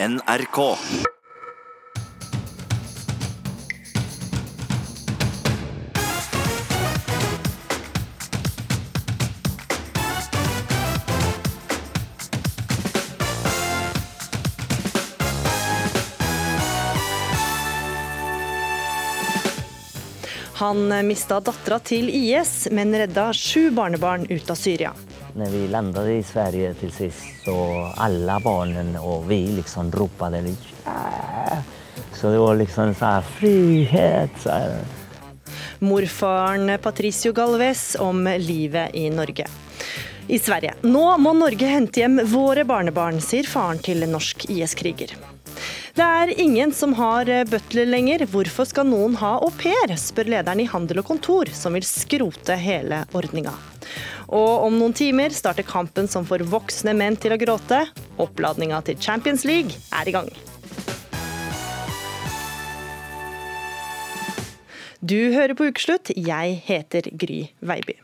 NRK. Han mista dattera til IS, men redda sju barnebarn ut av Syria. När vi landade i Sverige till sist så alla barnen och vi liksom ropade ja. Så det var liksom så här frihet. Så här. Morfaren Patricio Galvez om livet i Norge. I Sverige. Nå må Norge hente hjem våre barnebarn, sier faren til norsk IS-kriger. Det er ingen som har butler lenger. Hvorfor skal noen ha au pair, spør lederen i Handel og Kontor, som vil skrote hele ordninga. Og om noen timer starter kampen som får voksne menn til å gråte. Oppladninga til Champions League er i gang. Du hører på Ukeslutt. Jeg heter Gry Veiby.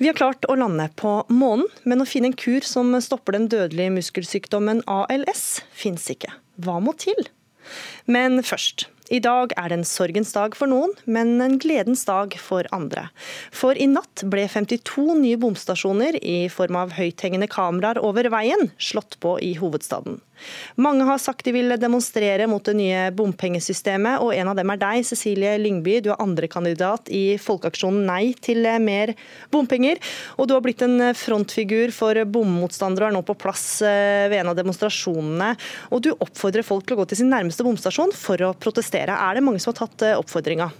Vi har klart å lande på månen, men å finne en kur som stopper den dødelige muskelsykdommen ALS, fins ikke. Hva må til? Men først. I dag er det en sorgens dag for noen, men en gledens dag for andre. For i natt ble 52 nye bomstasjoner i form av høythengende kameraer over veien slått på i hovedstaden. Mange har sagt de vil demonstrere mot det nye bompengesystemet, og en av dem er deg, Cecilie Lyngby. Du er andrekandidat i Folkeaksjonen Nei til mer bompenger. Og du har blitt en frontfigur for bommotstandere og er nå på plass eh, ved en av demonstrasjonene. Og du oppfordrer folk til å gå til sin nærmeste bomstasjon for å protestere. Er det mange som har tatt eh, oppfordringa?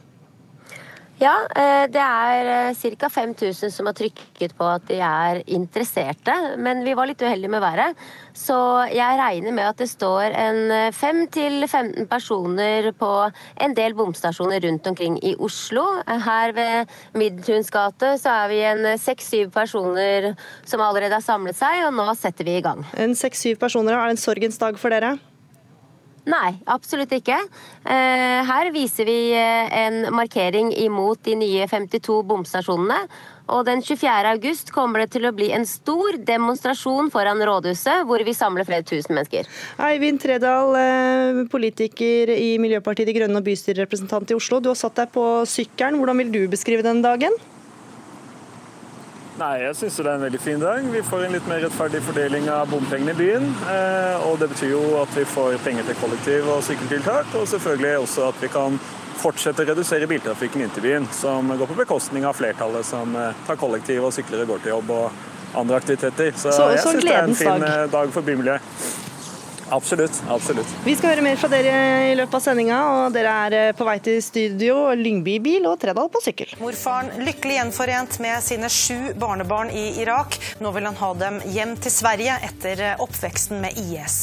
Ja, eh, det er ca. 5000 som har trykket på at de er interesserte. Men vi var litt uheldige med været. Så jeg regner med at det står en 5-15 personer på en del bomstasjoner rundt omkring i Oslo. Her ved Midtuns gate så er vi en 6-7 personer som allerede har samlet seg, og nå setter vi i gang. En 6-7 personer, er det en sorgens dag for dere? Nei, absolutt ikke. Eh, her viser vi eh, en markering imot de nye 52 bomstasjonene. Og den 24. august kommer det til å bli en stor demonstrasjon foran rådhuset, hvor vi samler flere tusen mennesker. Eivind Tredal, eh, politiker i Miljøpartiet De Grønne og bystyrerepresentant i Oslo. Du har satt deg på sykkelen. Hvordan vil du beskrive den dagen? Nei, jeg syns det er en veldig fin dag. Vi får en litt mer rettferdig fordeling av bompengene i byen. Eh, og det betyr jo at vi får penger til kollektiv- og sykkeltiltak, og selvfølgelig også at vi kan fortsette å redusere biltrafikken inn til byen, som går på bekostning av flertallet som eh, tar kollektiv og sykler og går til jobb og andre aktiviteter. Så, så jeg syns det er en fin dag. Eh, dag for bymiljøet. Absolutt. absolutt. Vi skal høre mer fra dere i løpet av sendinga, og dere er eh, på vei til studio. Lyngby bil og Tredal på sykkel. Morfaren lykkelig gjenforent med sine sju barnebarn i Irak. Nå vil han ha dem hjem til Sverige etter eh, oppveksten med IS.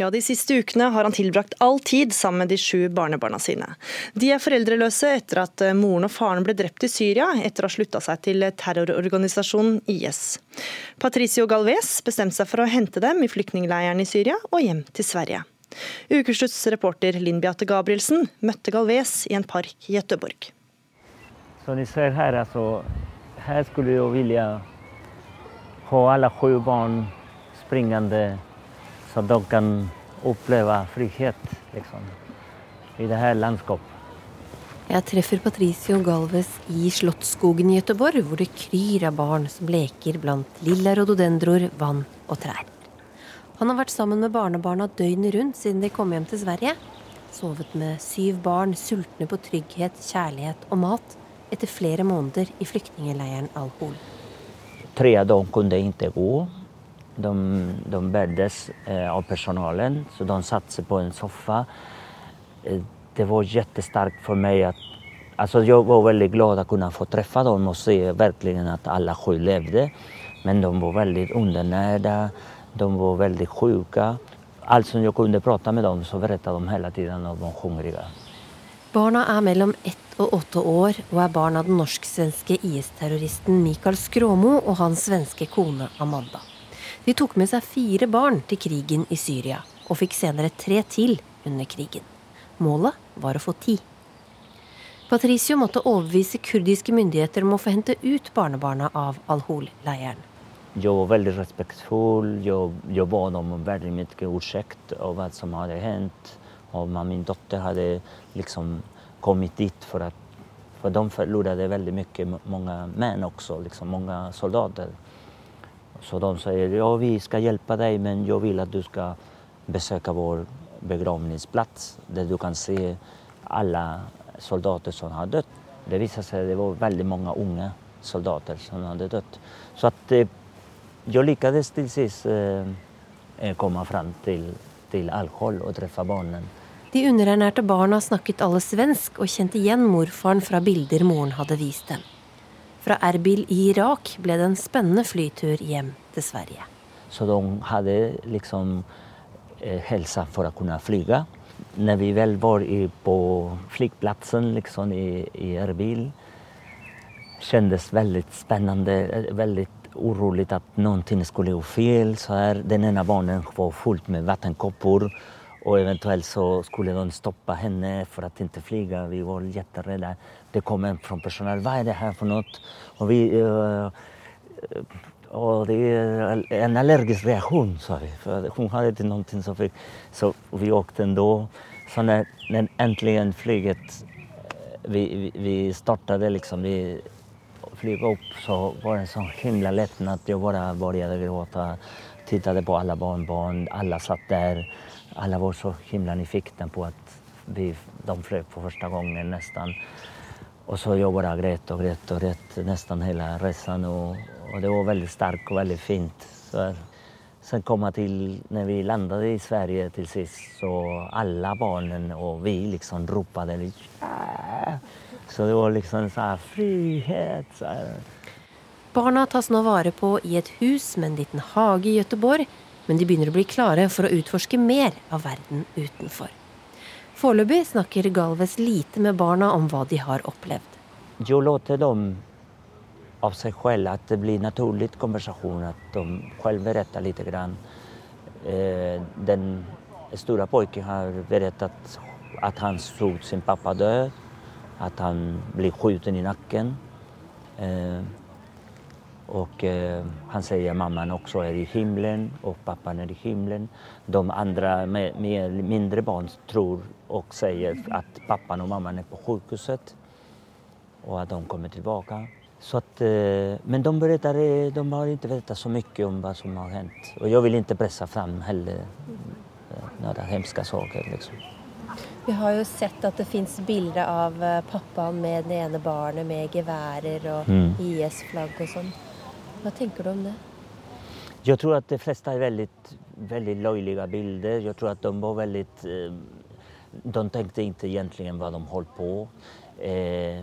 Ja, De siste ukene har han tilbrakt all tid sammen med de sju barnebarna sine. De er foreldreløse etter at eh, moren og faren ble drept i Syria etter å ha slutta seg til terrororganisasjonen IS. Patricio Galvez bestemte seg for å hente dem i flyktningleiren i Syria og hjem til Sverige. Ukeslutts reporter Linn Beate Gabrielsen møtte Galvez i en park i Göteborg. Som ni ser her, altså, her skulle jeg ville ha alle sju barn springende så de kan oppleve frihet liksom, i det her landskapet. Jeg treffer Patricio Galves i Slottsskogen i Gøteborg, hvor det kryr av barn som leker blant lilla rododendroer, vann og trær. Han har vært sammen med barnebarna døgnet rundt siden de kom hjem til Sverige. Sovet med syv barn, sultne på trygghet, kjærlighet og mat, etter flere måneder i flyktningleiren Al-Hol. Tre av dem kunne ikke gå. De, de bärdes eh, av personalen, så de satte seg på en soffa. Eh, det var jättestarkt for meg at alltså jag var veldig glad å kunne få treffe dem og se verkligen at alle sju levde. Men de var veldig undernärda, de var veldig sjuka. Alt som jeg kunne prate med dem, så berättade de hele tiden at de var hungrige. Barna er mellom ett og åtte år og er barn av den norsk-svenske IS-terroristen Mikael Skråmo og hans svenske kone Amanda. De tok med seg fire barn til krigen i Syria, og fikk senere tre til under krigen. Målet var å få ti. Patricio måtte overbevise kurdiske myndigheter om å få hente ut barnebarna av Al-Hol-leiren. Jeg var veldig respektfull. Jeg, jeg ba dem om veldig mye ursäkt av hva som hadde hendt. Och min dotter hadde liksom kommet dit for at For de förlorade veldig mye mange menn også, liksom mange soldater. Så de sier ja vi skal hjelpe deg, men jeg vil at du skal besøke vår begravningsplats der du kan se alle soldater som har dødd. Det viser seg at det var veldig mange unge soldater som hadde dødd. Så at, jeg lyktes til sist eh, eh, komma fram til, til Alkholl og treffe barna. De underernærte barna snakket alle svensk og kjente igjen morfaren fra bilder moren hadde vist dem. Fra Erbil i Irak ble det en spennende flytur hjem til Sverige. Så de hadde liksom helsa for å kunne flyge. Når vi vel var på flyplassen liksom i, i Erbil, kjentes veldig spennende. Eh, veldig urolig at noe skulle gå feil. Den ene barnen var fullt med vannkopper. Og eventuelt så skulle de stoppe henne for å ikke flyge. Vi var kjemperedde. Det kom en fra personell. Hva er det her for noe? Og vi øh, og det er en allergisk reaksjon, sa vi. For hun hadde ikke noe som fikk Så vi åkte da. Så når, når endelig flyget Vi, vi, vi startet liksom vi flyga opp, så var det en sånn himla lättnad at jeg bare började gråte. Tittade på alle barnbarn, Alle satt der. Alle var så himla nyfikna på at vi, de fløy for første gangen nästan. Och så jobber jeg greit og greit og greit nesten hele reisen. Og, og det var veldig sterk og veldig fint. Så, sen kom jeg til, når vi landet i Sverige til sist, så alle barnen og vi liksom ropade litt så det var liksom sånn frihet. Så Barna tas nå vare på i et hus med en liten hage i Gøteborg, men de begynner å bli klare for å utforske mer av verden utenfor. Foreløpig snakker Galvez lite med barna om hva de har opplevd. Jeg låter dem av seg selv at det blir naturlig konversasjon, at de selv forteller litt. Eh, den store gutten har fortalt at han så sin pappa død. At han ble skjuten i nakken. Og eh, han sier mammaen også er i himmelen og pappaen er i himmelen. De andre med mindre barn tror og sier at pappaen og mammaen er på sjukhuset Og at de kommer tilbake. Att, eh, men de, berättar, de har ikke berättat så mye om hva som har hendt. Og jeg vil ikke presse fram heller några hemska saker. Liksom. Vi har jo sett at det fins bilder av eh, pappaen med det ene barnet med geværer og mm. IS-flagg og sånn. Hva tenker du om det? Jeg tror at de fleste er veldig, veldig løyelige bilder. Jeg tror at de var veldig eh, De tenkte ikke egentlig hva de holdt på eh,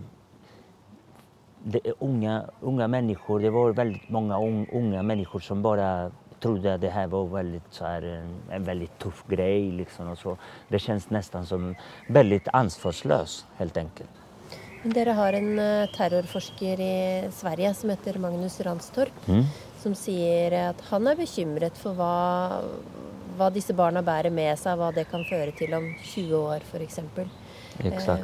det, unge mennesker, det var veldig mange unge mennesker som bare trodde at det her var veldig, så här, en, en väldigt tuff grej. Liksom, och så. Det känns nästan som veldig ansvarslös, helt enkelt. Dere har en eh, terrorforsker i Sverige som heter Magnus Ranstorp, mm. som sier at han er bekymret for hva, hva, disse barna bærer med seg, hva det kan føre til om 20 år f.eks. Eh,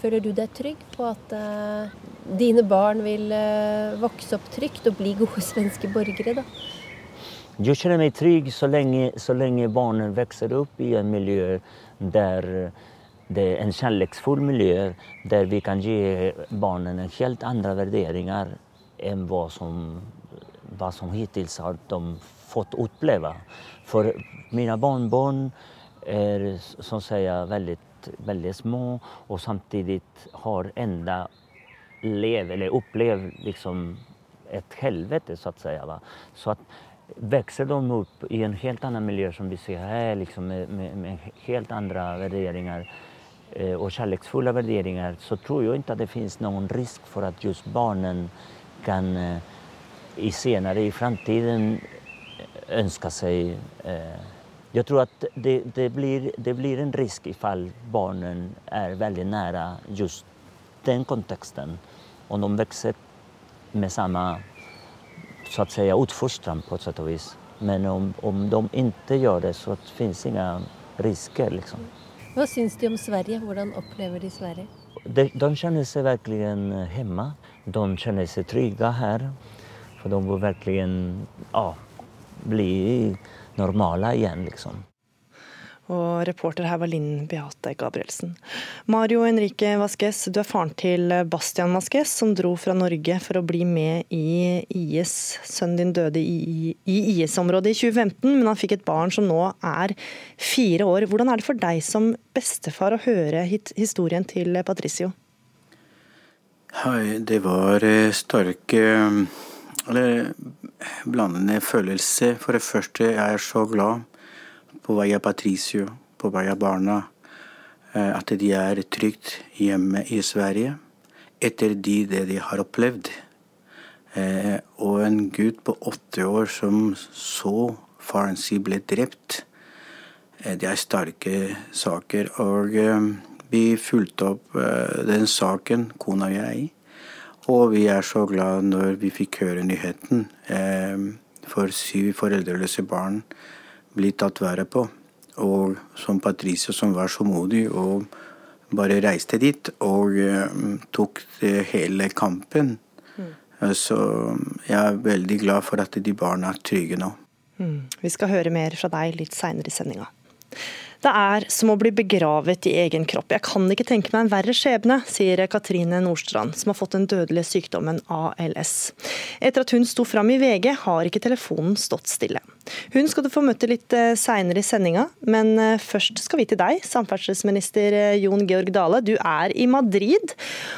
føler du deg trygg på at uh, dine barn vil uh, vokse opp trygt og bli gode svenske borgere? da? Jeg kjenner meg trygg så lenge, så lenge barna vokser opp i en miljø der det er en kjærlighetsfull miljø, der vi kan gi barna helt andre vurderinger enn hva som, hva som hittil har de fått uppleva. För mina barnbarn är som säger väldigt, väldigt små och samtidigt har enda lev, eller upplev liksom ett helvete så att säga. Va? Så att växer de upp i en helt annan miljö som vi ser här, liksom med, med, med helt andra värderingar eh, och kärleksfulla värderingar så tror jag inte att det finns någon risk för att just barnen kan eh, i senare i framtiden önska seg eh, jag tror at det, det, blir, det blir en risk ifall barnen er veldig nære just den konteksten. Og de vokser med samme så att säga utfostran på ett sätt och vis. Men om, om de ikke gjør det så finnes ingen risker. Liksom. Hva syns de om Sverige? Hvordan opplever de Sverige? De, de kjenner seg virkelig hjemme. De kjenner seg trygge her. For de bor virkelig ja, bli normale igjen, liksom. Og reporter her var Linn Beate Gabrielsen. Mario Henrique Vasques, du er faren til Bastian Vasques, som dro fra Norge for å bli med i IS. Sønnen din døde i, i IS-området i 2015, men han fikk et barn som nå er fire år. Hvordan er det for deg som bestefar å høre historien til Patricio? Hei, det var eh, sterke eller blandende følelser. For det første, jeg er så glad på vei av Patricio, på vei av barna, eh, at de er trygt hjemme i Sverige etter de, det de har opplevd. Eh, og en gutt på åtte år som så faren sin ble drept. Eh, det er sterke saker. Og vi fulgte opp den saken, kona og jeg. Og vi er så glad når vi fikk høre nyheten. For syv foreldreløse barn blitt tatt været på. Og som Patricia, som var så modig og bare reiste dit og uh, tok hele kampen. Mm. Så jeg er veldig glad for at de barna er trygge nå. Mm. Vi skal høre mer fra deg litt seinere i sendinga. Det er som å bli begravet i egen kropp. Jeg kan ikke tenke meg en verre skjebne, sier Katrine Nordstrand, som har fått den dødelige sykdommen ALS. Etter at hun sto fram i VG, har ikke telefonen stått stille. Hun skal du få møte litt eh, seinere i sendinga, men eh, først skal vi til deg, samferdselsminister eh, Jon Georg Dale. Du er i Madrid,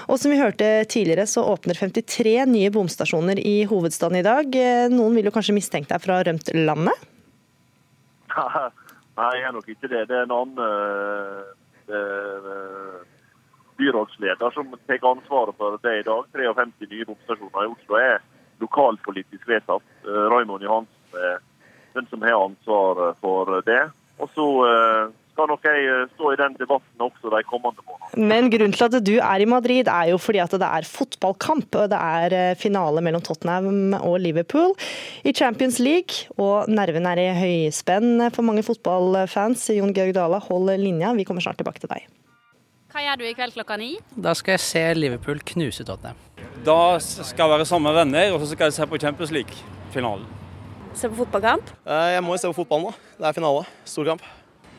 og som vi hørte tidligere, så åpner 53 nye bomstasjoner i hovedstaden i dag. Noen vil jo kanskje mistenke deg for å ha rømt landet? Nei, jeg er nok ikke det. Det er en annen uh, uh, byrådsleder som tar ansvaret for det i dag. 53 nye bomstasjoner i Oslo er lokalpolitisk vedtatt. Uh, Raymond Johansen er den som har ansvar for det. Og så skal nok jeg eh, stå i den debatten også de kommende månedene. Men grunnen til at du er i Madrid er jo fordi at det er fotballkamp. og Det er eh, finale mellom Tottenham og Liverpool i Champions League. Og nerven er i høyspenn for mange fotballfans. Jon Georg Dale, hold linja, vi kommer snart tilbake til deg. Hva gjør du i kveld klokka ni? Da skal jeg se Liverpool knuse Tottenham. Da skal jeg være sammen med venner, og så skal jeg se på Champions League-finalen. Se på fotballkamp? Eh, jeg må jo se på fotball nå. Det er finale. Storkamp.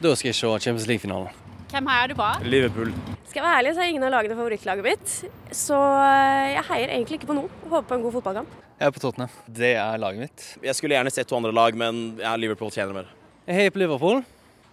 Da skal jeg se Champions League-finalen. Hvem heier du på? Liverpool. Skal jeg være ærlig, så er ingen av lagene favorittlaget mitt. Så eh, jeg heier egentlig ikke på noe. Håper på en god fotballkamp. Jeg er på Tottenham. Det er laget mitt. Jeg skulle gjerne sett to andre lag, men ja, Liverpool tjener mer. Jeg heier på Liverpool.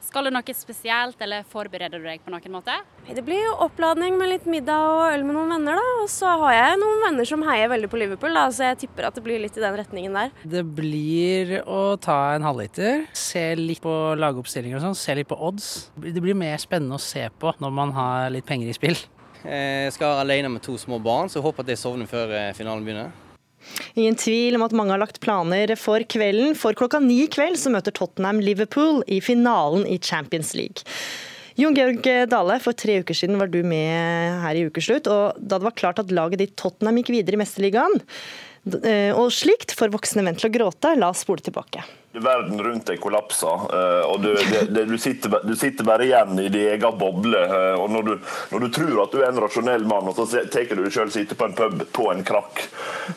Skal du noe spesielt, eller forbereder du deg på noen måte? Det blir jo oppladning med litt middag og øl med noen venner, da. Og så har jeg noen venner som heier veldig på Liverpool, da, så jeg tipper at det blir litt i den retningen der. Det blir å ta en halvliter, se litt på lagoppstillinger og sånn, se litt på odds. Det blir mer spennende å se på når man har litt penger i spill. Jeg skal være alene med to små barn, så jeg håper at jeg sovner før eh, finalen begynner. Ingen tvil om at mange har lagt planer for kvelden, for klokka ni i kveld så møter Tottenham Liverpool i finalen i Champions League. Jon Georg Dale, for tre uker siden var du med her i Ukeslutt. og Da det var klart at laget ditt Tottenham gikk videre i Mesterligaen, eh, og slikt får voksne menn til å gråte, la oss spole tilbake. Verden rundt deg kollapser, eh, og du, det, det, du, sitter, du, sitter, bare igjen i din egen boble. Eh, og når du, når du, tror at du er en rasjonell mann, og så tar du deg sjøl sitte på en pub på en krakk,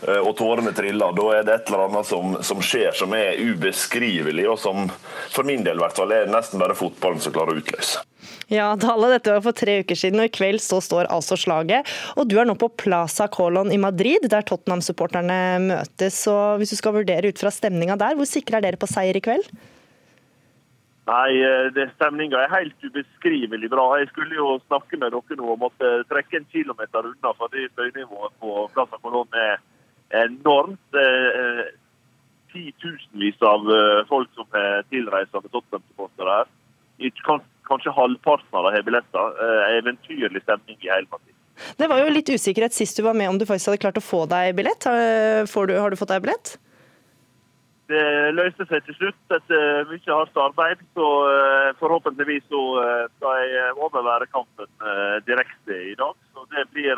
eh, og tårene triller, da er det et eller annet som, som, skjer som er ubeskrivelig, og som for min del i hvert fall er nesten bare fotballen som klarer å utløse. Ja, Dale, dette var for tre uker siden, og i kveld så står altså slaget. Og du er nå på Plaza Colon i Madrid, der Tottenham-supporterne møtes. Så hvis du skal vurdere ut fra stemninga der, hvor sikre er dere på seier i kveld? Nei, eh, det Stemninga er helt ubeskrivelig bra. Jeg skulle jo snakke med dere nå om at trekke en kilometer unna, for det støynivået på Plaza Colon er enormt. Titusenvis av eh, folk som er tilreisende Tottenham-supportere her kanskje halvparten av dem har billetter. Eh, eventyrlig stemning i hele partiet. Det var jo litt usikkerhet sist du var med om du faktisk hadde klart å få deg billett. Har du, har du fått deg billett? Det løste seg til slutt etter mye hardt arbeid. Så eh, forhåpentligvis så eh, skal jeg overvære kampen direkte i dag. Så det blir,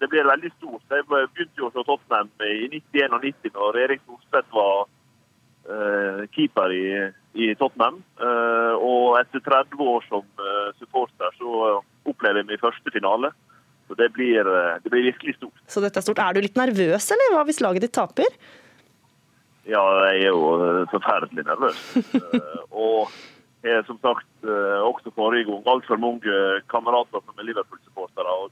det blir veldig stort. Jeg begynte jo se Tottenham i 91 og 90 når Erik Thorstvedt var keeper i i Tottenham. Eh, og etter 30 år som eh, supporter så opplever jeg min første finale. Så det blir, eh, det blir, virkelig stort. Så dette er stort. Er du litt nervøs, eller hva hvis laget ditt taper? Ja, jeg er jo forferdelig nervøs. Eh, og jeg er som sagt eh, også forrige gang altfor mange kamerater som er Liverpool-supportere. og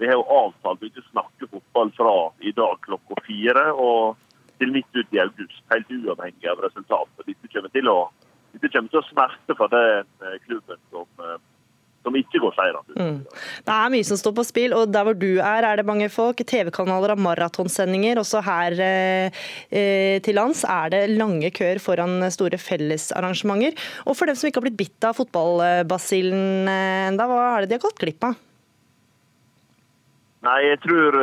Vi har jo avtalt å ikke snakke fotball fra i dag klokka fire og til midt ut i august, helt uavhengig av resultatet. Dette kommer til å, dette kommer til å smerte for den eh, klubben som, eh, som ikke går seirende ut. Mm. Det er mye som står på spill, og der hvor du er, er det mange folk. TV-kanaler har maratonsendinger. Også her eh, eh, til lands er det lange køer foran store fellesarrangementer. Og for dem som ikke har blitt bitt av fotballbasillen ennå, hva er det de har gått glipp av? Nei, jeg tror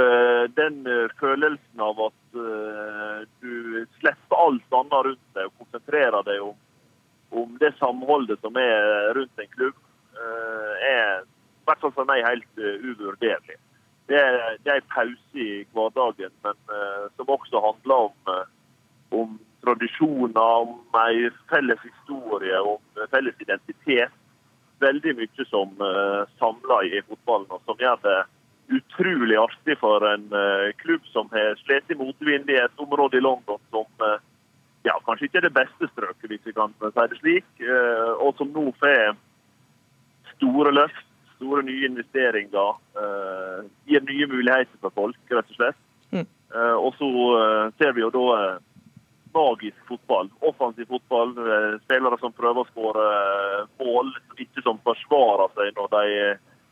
den følelsen av at du slipper alt annet rundt deg og konsentrerer deg om, om det samholdet som er rundt en klubb, er i hvert fall for meg helt uvurderlig. Det er, det er en pause i hverdagen, men som også handler om, om tradisjoner, om en felles historie, om felles identitet. Veldig mye som samler i fotballen, og som gjør det utrolig artig for en uh, klubb som har slitt i motvind i et område i London som uh, ja, kanskje ikke er det beste strøket, hvis vi kan si det slik, uh, og som nå får store løft, store nye investeringer, gir nye muligheter for folk, rett og slett. Mm. og så ser vi jo da magisk fotball, offensiv fotball, spillere som prøver å skåre mål, ikke som forsvarer seg når de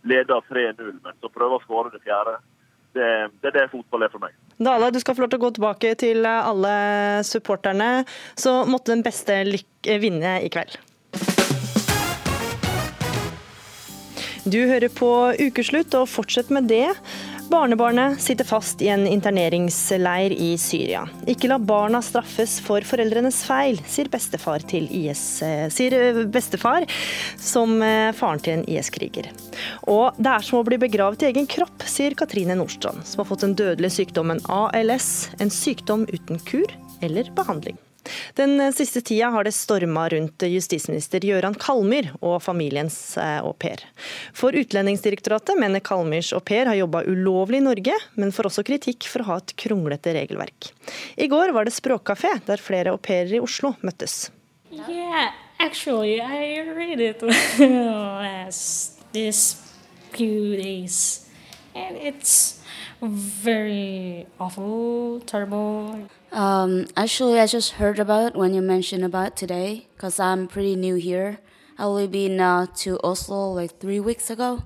leder 3-0, men så prøver å skåre det fjerde. Det, det, er det fotball er for meg. Dale, du skal få lov til å gå tilbake til alle supporterne. Så måtte den beste lykke vinne i kveld. Du hører på Ukeslutt, og fortsett med det. Barnebarnet sitter fast i en interneringsleir i Syria. Ikke la barna straffes for foreldrenes feil, sier bestefar, IS, eh, sier eh, bestefar som eh, faren til en IS-kriger. Og det er som å bli begravet i egen kropp, sier Katrine Nordstrand, som har fått den dødelige sykdommen ALS, en sykdom uten kur eller behandling. Den siste tida har det storma rundt justisminister Gøran Kalmyr og familiens eh, au pair. For Utlendingsdirektoratet mener Kalmyrs au pair har jobba ulovlig i Norge, men får også kritikk for å ha et kronglete regelverk. I går var det språkkafé, der flere au pairer i Oslo møttes. Yeah, actually, I read it this few days, and it's very awful, terrible. Um, actually, I just heard about when you mentioned about today, because I'm pretty new here. I only been uh, to Oslo like three weeks ago.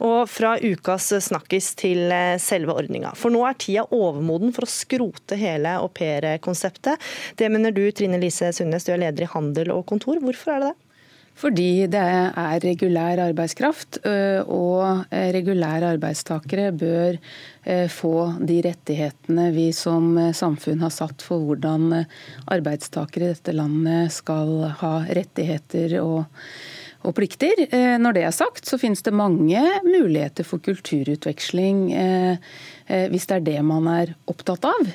Og fra ukas snakkis til eh, selve ordninga. For nå er tida overmoden for å skrote hele aupairekonseptet. Det mener du, Trine Lise Sundnes, du er leder i Handel og Kontor. Hvorfor er det det? Fordi det er regulær arbeidskraft, og regulære arbeidstakere bør få de rettighetene vi som samfunn har satt for hvordan arbeidstakere i dette landet skal ha rettigheter og, og plikter. Når det er sagt, så finnes det mange muligheter for kulturutveksling hvis det er det man er opptatt av.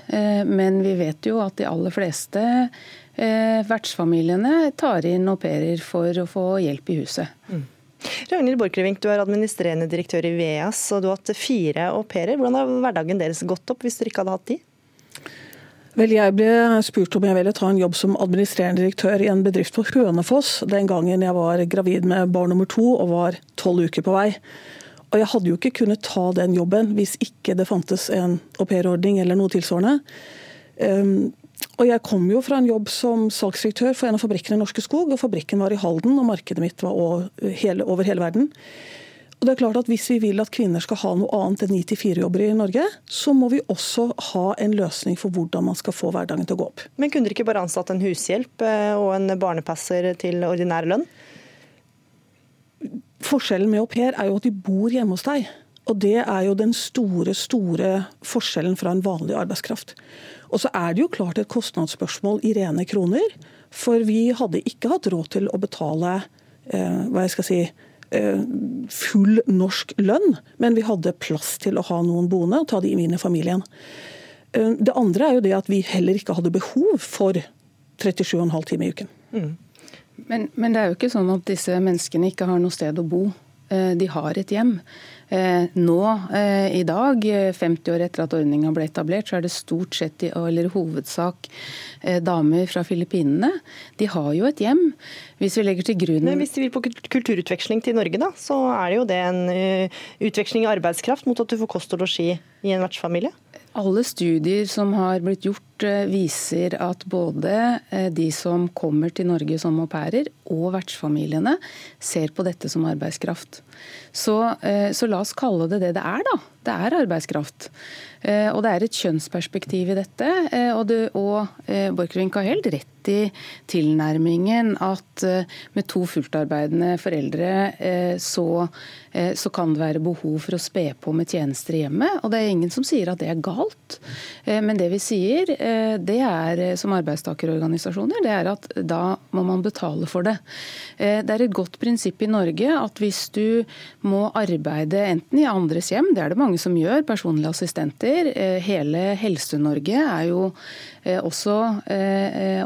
Men vi vet jo at de aller fleste eh, vertsfamiliene tar inn au pairer for å få hjelp i huset. Mm. Ragnhild Borchgrevink, du er administrerende direktør i VEAS, og du har hatt fire au pairer. Hvordan har hverdagen deres gått opp hvis dere ikke hadde hatt de? Vel, Jeg ble spurt om jeg ville ta en jobb som administrerende direktør i en bedrift på Hønefoss den gangen jeg var gravid med barn nummer to og var tolv uker på vei. Og Jeg hadde jo ikke kunnet ta den jobben hvis ikke det fantes en aupairordning eller noe tilsvarende. Um, og jeg kom jo fra en jobb som salgsdirektør for en av fabrikkene i Norske Skog. og Fabrikken var i Halden, og markedet mitt var over hele, verden. Og det er klart at Hvis vi vil at kvinner skal ha noe annet enn 9-4-jobber i Norge, så må vi også ha en løsning for hvordan man skal få hverdagen til å gå opp. Men kunne dere ikke bare ansatt en hushjelp eh, og en barnepasser til ordinær lønn? Forskjellen med au pair er jo at de bor hjemme hos deg. Og det er jo den store, store forskjellen fra en vanlig arbeidskraft. Og så er det jo klart et kostnadsspørsmål i rene kroner. For vi hadde ikke hatt råd til å betale eh, hva jeg skal si, eh, full norsk lønn, men vi hadde plass til å ha noen boende og ta de inn i familien. Eh, det andre er jo det at vi heller ikke hadde behov for 37,5 timer i uken. Mm. Men, men, det er jo ikke sånn at disse menneskene ikke har noe sted å bo. De har et hjem. Nå i dag, 50 år etter at ordninga ble etablert, så er det stort sett, eller hovedsak, damer fra Filippinene. De har jo et hjem. Hvis vi legger til grunn Men Hvis de vil på kulturutveksling til Norge, da, så er det jo det en utveksling i arbeidskraft mot at du får kost og losji i en vertsfamilie? Alle studier som har blitt gjort, eh, viser at både eh, de som kommer til Norge som au pairer, og vertsfamiliene ser på dette som arbeidskraft. Så, eh, så, la oss kalle det det det er, da. Det er arbeidskraft. Og det er et kjønnsperspektiv i dette. Og, det, og Borchgrevink har helt rett i tilnærmingen at med to fulltarbeidende foreldre så så kan det være behov for å spe på med tjenester i hjemmet. Og det er ingen som sier at det er galt. Eh, men det vi sier, eh, det er som arbeidstakerorganisasjoner, det er at da må man betale for det. Det er et godt prinsipp i Norge at hvis du må arbeide enten i andres hjem, det er det mange som gjør, personlige assistenter. Hele Helse-Norge er jo også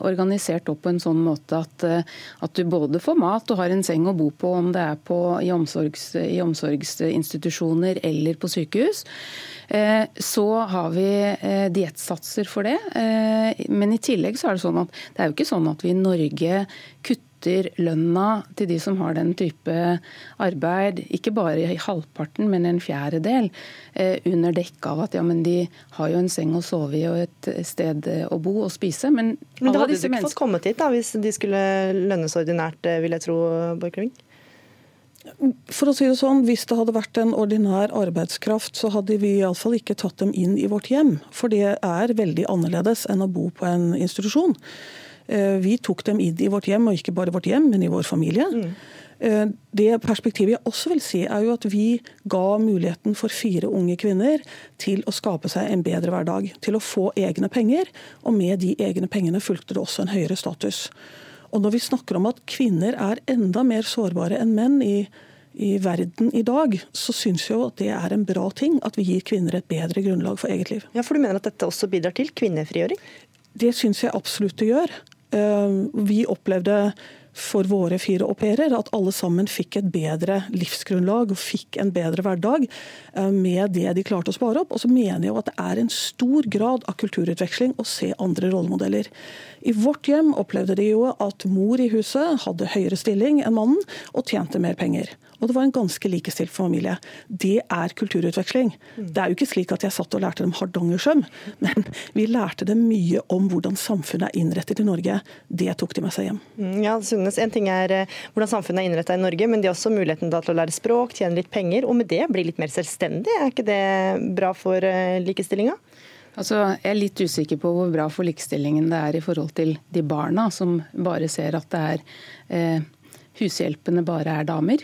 organisert opp på en sånn måte at, at du både får mat og har en seng å bo på, om det er på, i omsorgs, i i omsorgsinstitusjoner eller på sykehus. Eh, så har vi eh, diettsatser for det. Eh, men i tillegg så er det sånn at det er jo ikke sånn at vi i Norge kutter lønna til de som har den type arbeid, ikke bare i halvparten, men en fjerdedel, under dekke av at ja, men de har jo en seng å sove i og et sted å bo og spise. Men, men da hadde du ikke fått kommet hit da, hvis de skulle lønnes ordinært, vil jeg tro, Borchgrevink? For å si det sånn, Hvis det hadde vært en ordinær arbeidskraft, så hadde vi iallfall ikke tatt dem inn i vårt hjem. For det er veldig annerledes enn å bo på en institusjon. Eh, vi tok dem inn i vårt hjem, og ikke bare vårt hjem, men i vår familie. Mm. Det perspektivet jeg også vil si, er jo at vi ga muligheten for fire unge kvinner til å skape seg en bedre hverdag. Til å få egne penger, og med de egne pengene fulgte det også en høyere status. Og når vi snakker om at kvinner er enda mer sårbare enn menn i, i verden i dag, så syns jeg at det er en bra ting at vi gir kvinner et bedre grunnlag for eget liv. Ja, For du mener at dette også bidrar til kvinnefrigjøring? Det syns jeg absolutt det gjør. Eh, vi opplevde for våre fire au pairer at alle sammen fikk et bedre livsgrunnlag og fikk en bedre hverdag eh, med det de klarte å spare opp. Og så mener jeg jo at det er en stor grad av kulturutveksling å se andre rollemodeller. I vårt hjem opplevde de jo at mor i huset hadde høyere stilling enn mannen og tjente mer penger. Og det var en ganske likestilt familie. Det er kulturutveksling. Mm. Det er jo ikke slik at jeg satt og lærte dem hardangersøm, men vi lærte dem mye om hvordan samfunnet er innrettet i Norge. Det tok de med seg hjem. Mm, ja, Sunnes, En ting er eh, hvordan samfunnet er innrettet i Norge, men de har også muligheten til å lære språk, tjene litt penger, og med det bli litt mer selvstendig. Er ikke det bra for eh, likestillinga? Altså, jeg er litt usikker på hvor bra for likestillingen det er i forhold til de barna som bare ser at det er eh, hushjelpene bare er damer.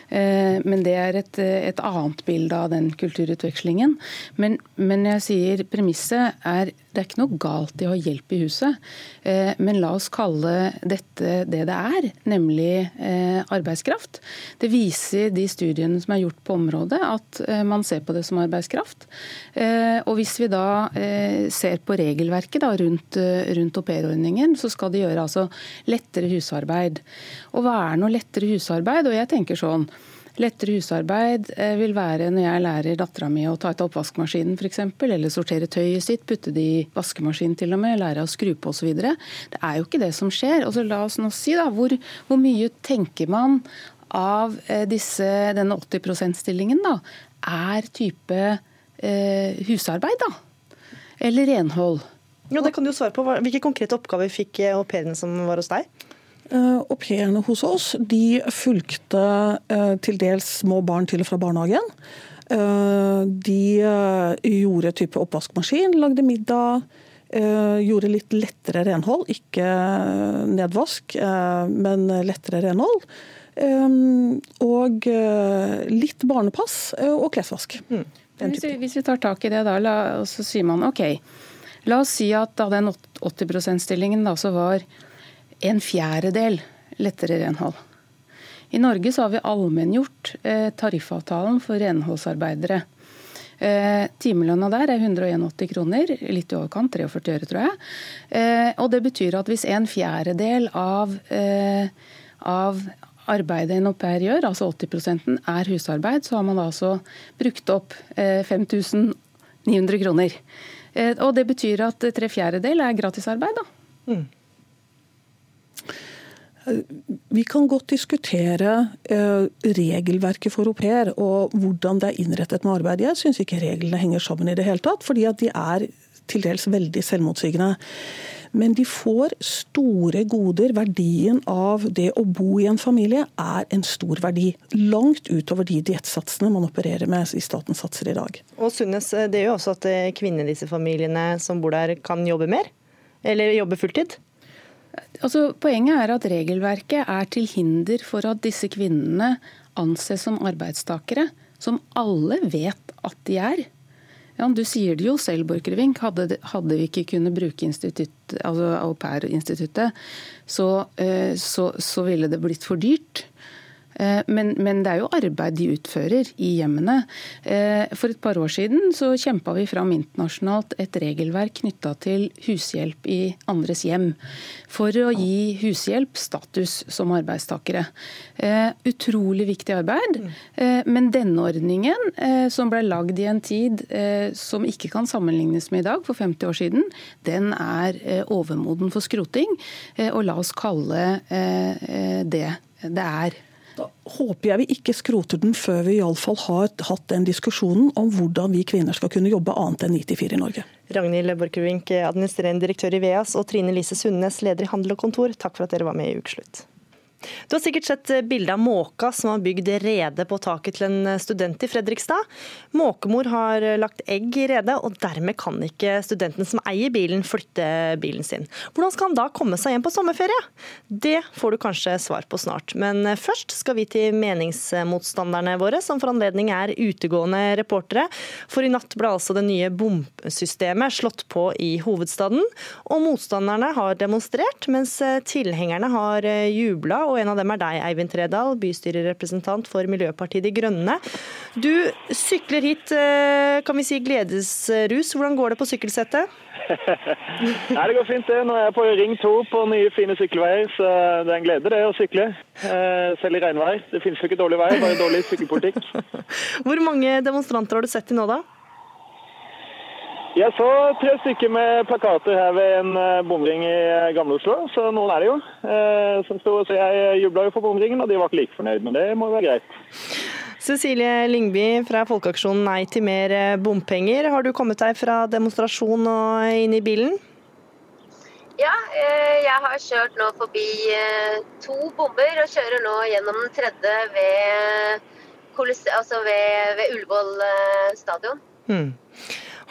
men det er et, et, annet bilde av den kulturutvekslingen. Men, men jeg sier premisset er det er ikke noe galt i å ha hjelp i huset. Eh, men la oss kalle dette det det er, nemlig eh, arbeidskraft. Det viser de studiene som er gjort på området, at man ser på det som arbeidskraft. Og hvis vi da ser på regelverket da, rundt, rundt aupairordningen, så skal det gjøre altså lettere husarbeid. Og hva er noe lettere husarbeid? Og jeg tenker sånn Lettere husarbeid eh, vil være når jeg lærer dattera mi å ta ut oppvaskmaskinen f.eks., eller sortere tøyet sitt, putte det i vaskemaskinen til og med, lære å skru på osv. Det er jo ikke det som skjer. Og så La oss nå si da, hvor, hvor mye tenker man av eh, disse, denne 80 %-stillingen da, er type eh, husarbeid, da? Eller renhold? Ja, det kan du svare på. Hvilke konkrete oppgaver fikk au pairene som var hos deg? Eh, au pairene hos oss de fulgte eh, til dels små barn til og fra barnehagen. Eh, de gjorde type oppvaskmaskin, lagde middag. Gjorde litt lettere renhold, ikke nedvask, men lettere renhold. Og litt barnepass og klesvask. Mm. Hvis vi, hvis vi, tar tak i det, da, la, så sier man OK. La oss si at av den 80 %-stillingen så var en fjerdedel lettere renhold. I Norge så har vi allmenngjort eh, tariffavtalen for renholdsarbeidere. Eh, timelønna der er 181 kroner, litt i overkant, 43 øre tror jeg. Eh, og det betyr at hvis en fjerdedel av, av arbeidet en au pair gjør, altså 80% er husarbeid, så har man altså brukt opp 5900 kroner. Og det betyr at tre fjerdedel er gratisarbeid, da. Mm. Vi kan godt diskutere eh, regelverket for au pair og hvordan det er innrettet med arbeid. Jeg syns ikke reglene henger sammen i det hele tatt, fordi at de er til dels veldig selvmotsigende. Men de får store goder. Verdien av det å bo i en familie er en stor verdi. Langt utover de diettsatsene man opererer med i statens satser i dag. Og Sunnes, det gjør også at kvinnene kvinner i disse familiene som bor der, kan jobbe mer? Eller jobbe fulltid? Altså, poenget er at regelverket er til hinder for at disse kvinnene anses som arbeidstakere, som alle vet at de er. Ja, du sier det jo selv, Borchgrevink. Hadde, hadde, vi ikke kunnet bruke altså au pair-instituttet, så, eh, så, så ville det blitt for dyrt. Eh, men, men, det er jo arbeid de utfører i hjemmene. Eh, for et par år siden så kjempa vi fram internasjonalt et regelverk knytta til hushjelp i andres hjem. For å gi hushjelp status som arbeidstakere. Eh, utrolig viktig arbeid. Men denne ordningen, som ble lagd i en tid som ikke kan sammenlignes med i dag, for 50 år siden, den er overmoden for skroting. Og la oss kalle det det er. Da håper jeg vi ikke skroter den før vi iallfall har hatt den diskusjonen om hvordan vi kvinner skal kunne jobbe annet enn 94 i Norge. Ragnhild Borchgrevink, administrerende direktør i VEAS, og Trine Lise Sundnes, leder i Handel og Kontor, takk for at dere var med i Ukeslutt. Du har sikkert sett eh, bilde av måka som har bygd rede på taket til en eh, student i Fredrikstad. Måkemor har eh, lagt egg i redet, og dermed kan ikke studenten som eier bilen, flytte bilen sin. Hvordan skal han da komme seg hjem på sommerferie? Det får du kanskje svar på snart. Men først skal vi til meningsmotstanderne våre, som for anledning er utegående reportere. For i natt ble altså det nye bomsystemet slått på i hovedstaden. Og motstanderne har demonstrert, mens tilhengerne har jubla og en av dem er deg, Eivind Tredal, bystyrerepresentant for Miljøpartiet De Grønne. Du sykler hit, eh, kan vi si gledesrus. Hvordan går det på sykkelsettet? Nei, Det går fint, det. Nå er jeg på Ring 2 på nye, fine sykkelveier, så det er en glede det å sykle. Eh, selv i regnvær. Det finnes jo ikke dårlig vei, bare dårlig sykkelpolitikk. Hvor mange demonstranter har du sett til nå, da? Jeg så tre stykker med plakater her ved en eh, bomring i eh, Gamle Oslo, så noen er det jo. Eh, som stod, så jeg jubla jo for bomringen, og de var ikke like fornøyd, men det må jo være greit. Cecilie Lyngby fra Folkeaksjonen Nei til mer bompenger. Har du kommet deg fra demonstrasjon og inn i bilen? Ja, jeg har kjørt nå forbi to bomber og kjører nå gjennom den tredje ved, altså ved, ved Ullevål stadion. Hmm.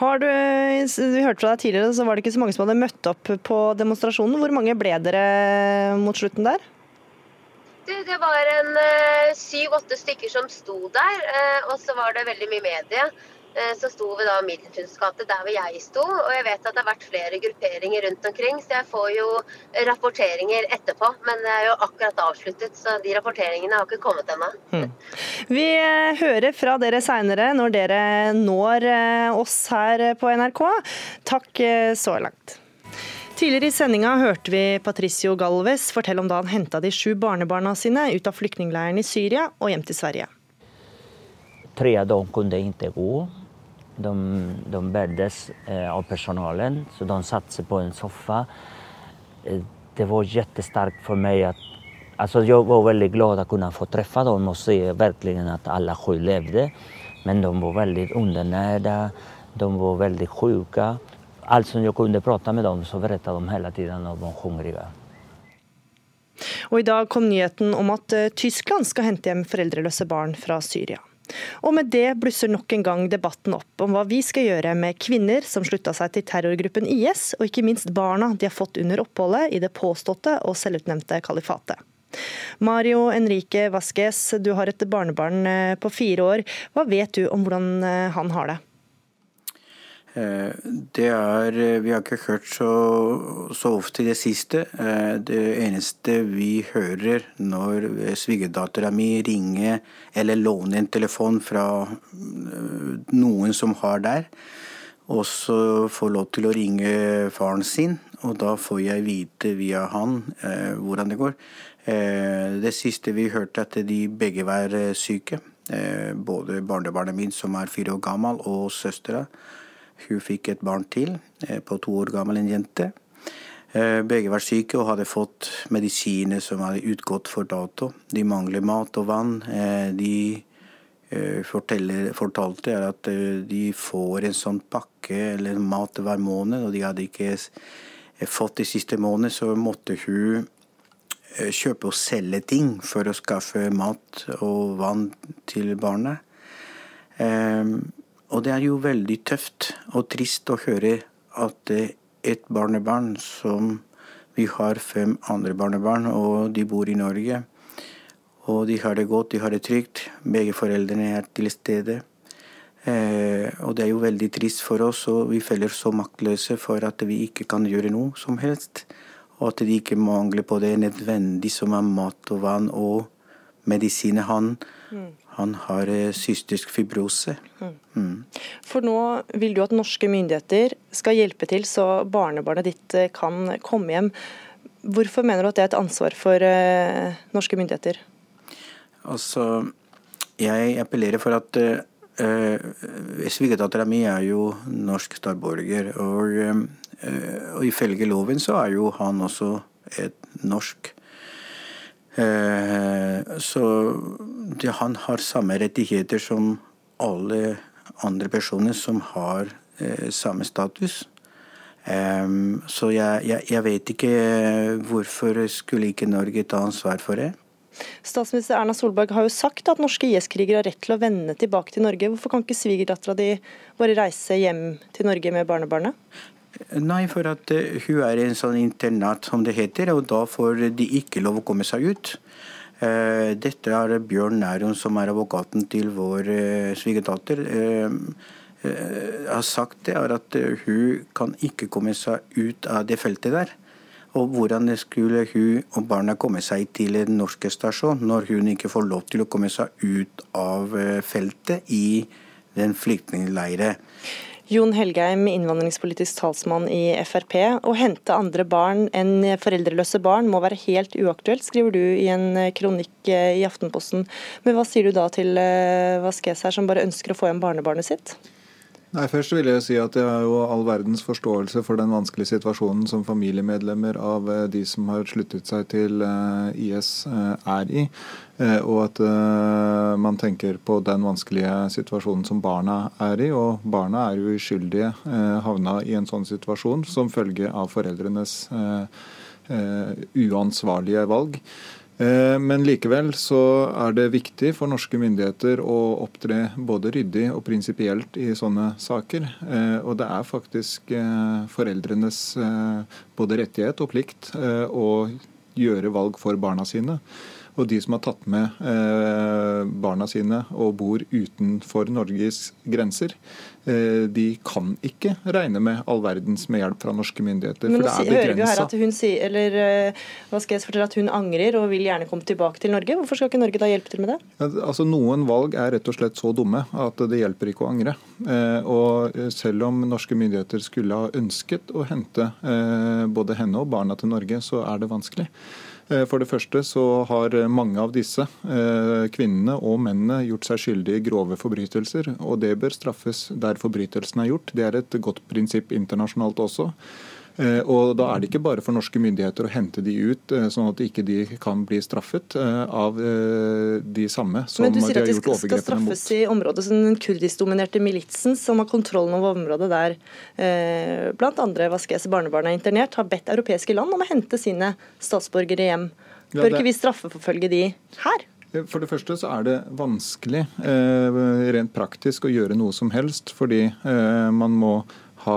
Har du, vi hørte fra deg tidligere, så var det ikke så mange som hadde møtt opp på demonstrasjonen. Hvor mange ble dere mot slutten der? Det, det var en eh, syv-åtte stykker som sto der, eh, og så var det veldig mye medie. Eh, så sto vi da i gate der hvor jeg sto. Og jeg vet at det har vært flere grupperinger rundt omkring, så jeg får jo rapporteringer etterpå. Men det er jo akkurat avsluttet, så de rapporteringene har ikke kommet ennå. Hmm. Vi eh, hører fra dere seinere når dere når eh, oss her på NRK. Takk så langt. Tidligere i sendinga hørte vi Patricio Galvez fortelle om da han henta de sju barnebarna sine ut av flyktningleiren i Syria og hjem til Sverige. Tre av dem kunne ikke gå. De, de bärdes eh, av personalen, så de satte sig på en soffa. Eh, det var jättestarkt för mig att Alltså jag var väldigt glad att kunna få träffa dem och se verkligen att alla sju levde. Men de var väldigt undernärda, de var väldigt sjuka. Allt som jag kunde prata med dem så berättade de hela tiden om de var hungriga. Og I dag kom nyheten om at eh, Tyskland skal hente hjem foreldreløse barn fra Syria. Og med det blusser nok en gang debatten opp om hva vi skal gjøre med kvinner som slutta seg til terrorgruppen IS, og ikke minst barna de har fått under oppholdet i det påståtte og selvutnevnte kalifatet. Mario Enrique Vasques, du har et barnebarn eh, på fire år. Hva vet du om hvordan eh, han har det? Eh, det er eh, Vi har ikke hørt så, så ofte i det siste. Eh, det eneste vi hører når svigerdattera mi ringer eller låner en telefon fra noen som har der, og så får lov til å ringe faren sin, og da får jeg vite via han hvordan det går. Det siste vi hørte, at de begge var syke. Både barnebarnet mitt, som er fire år gammel, og søstera. Hun fikk et barn til, på to år gammel, en jente. Begge var syke og hadde fått medisiner som hadde utgått for dato. De mangler mat og vann. De fortalte at de får en sånn pakke eller mat hver måned, og de hadde ikke fått de siste månedene, så måtte hun eh, kjøpe og selge ting for å skaffe mat og vann til barnet. Og det er jo veldig tøft og trist å høre at et barnebarn som Vi har fem andre barnebarn, og de bor i Norge. Og de har det godt, de har det trygt. Begge foreldrene er til stede. Eh, og det er jo veldig trist for oss, og vi føler så maktløse for at vi ikke kan gjøre noe som helst. Og at de ikke mangler på det nødvendige som er mat og vann og medisiner. Han, mm. Han har eh, cystisk fibrose. Mm. Mm. For nå vil du at norske myndigheter skal hjelpe til så barnebarnet ditt eh, kan komme hjem. Hvorfor mener du at det er et ansvar for uh, norske myndigheter? Altså, jeg appellerer for at uh, Svigerdattera mi er jo norsk statsborger, og, uh, og, ifølge loven så er jo han også et norsk. Eh, så han har samme rettigheter som alle andre personer som har samme status. Så jeg, jeg, jeg vet ikke hvorfor skulle ikke Norge ta ansvar for det. Statsminister Erna Solberg har jo sagt at norske IS-krigere har rett til å vende tilbake til Norge. Hvorfor kan ikke svigerdattera di bare reise hjem til Norge med barnebarnet? Nei, for at uh, hun er i en sånn internat, som det heter, og da får de ikke lov å komme seg ut. Uh, dette er Bjørn Nærum, som er advokaten til vår uh, svigerdatter. har sagt det, er at hun kan ikke komme seg ut av det feltet der. Og hvordan skulle hun og barna komme seg til den norske stasjon når hun ikke får lov til å komme seg ut av eh, feltet i den flyktningleiren? Jon Helgheim, innvandringspolitisk talsmann i Frp. Å hente andre barn enn foreldreløse barn må være helt uaktuelt, skriver du i en kronikk eh, i Aftenposten. Men hva sier du da til Vasquez her, som bare ønsker å få hjem barnebarnet sitt? Nei, Først vil jeg si at jeg har jo all verdens forståelse for den vanskelige situasjonen som familiemedlemmer av eh, de som har sluttet seg til eh, IS eh, er i. Og at man tenker på den vanskelige situasjonen som barna er i. Og barna er jo uskyldige havna i en sånn situasjon som følge av foreldrenes uansvarlige valg. Eh, men likevel så er det viktig for norske myndigheter å opptre både ryddig og prinsipielt i sånne saker. Eh, og det er faktisk eh, foreldrenes både rettighet og plikt å gjøre valg for barna sine. Og de som har tatt med barna sine og bor utenfor Norges grenser, Eh, de kan ikke regne med all verdens med hjelp fra norske myndigheter. Men nå hører vi her at hun sier, eller eh, fortelle, at hun angrer og vil gjerne komme tilbake til Norge. Hvorfor skal ikke Norge da hjelpe til med det? Altså Noen valg er rett og slett så dumme at det hjelper ikke å angre. Eh, og selv om norske myndigheter skulle ha ønsket å hente både henne og barna til Norge, så er det vanskelig. Eh, for det første så har mange av disse eh, kvinnene og mennene gjort seg skyldige i grove forbrytelser, og det bør straffes der forbrytelsen er gjort. Det er et godt prinsipp internasjonalt også. Eh, og Da er det ikke bare for norske myndigheter å hente de ut, eh, sånn at ikke de kan bli straffet eh, av de samme som de har gjort overgrepene mot. Men du sier at de skal, straffes i området som den kurdisk-dominerte militsen, som har kontrollen over området der blant andre Vaskes barnebarn er internert, har bedt europeiske land om å hente sine statsborgere hjem. Bør ja, det... ikke vi straffeforfølge de her? For det første så er det vanskelig rent praktisk å gjøre noe som helst, fordi man må ha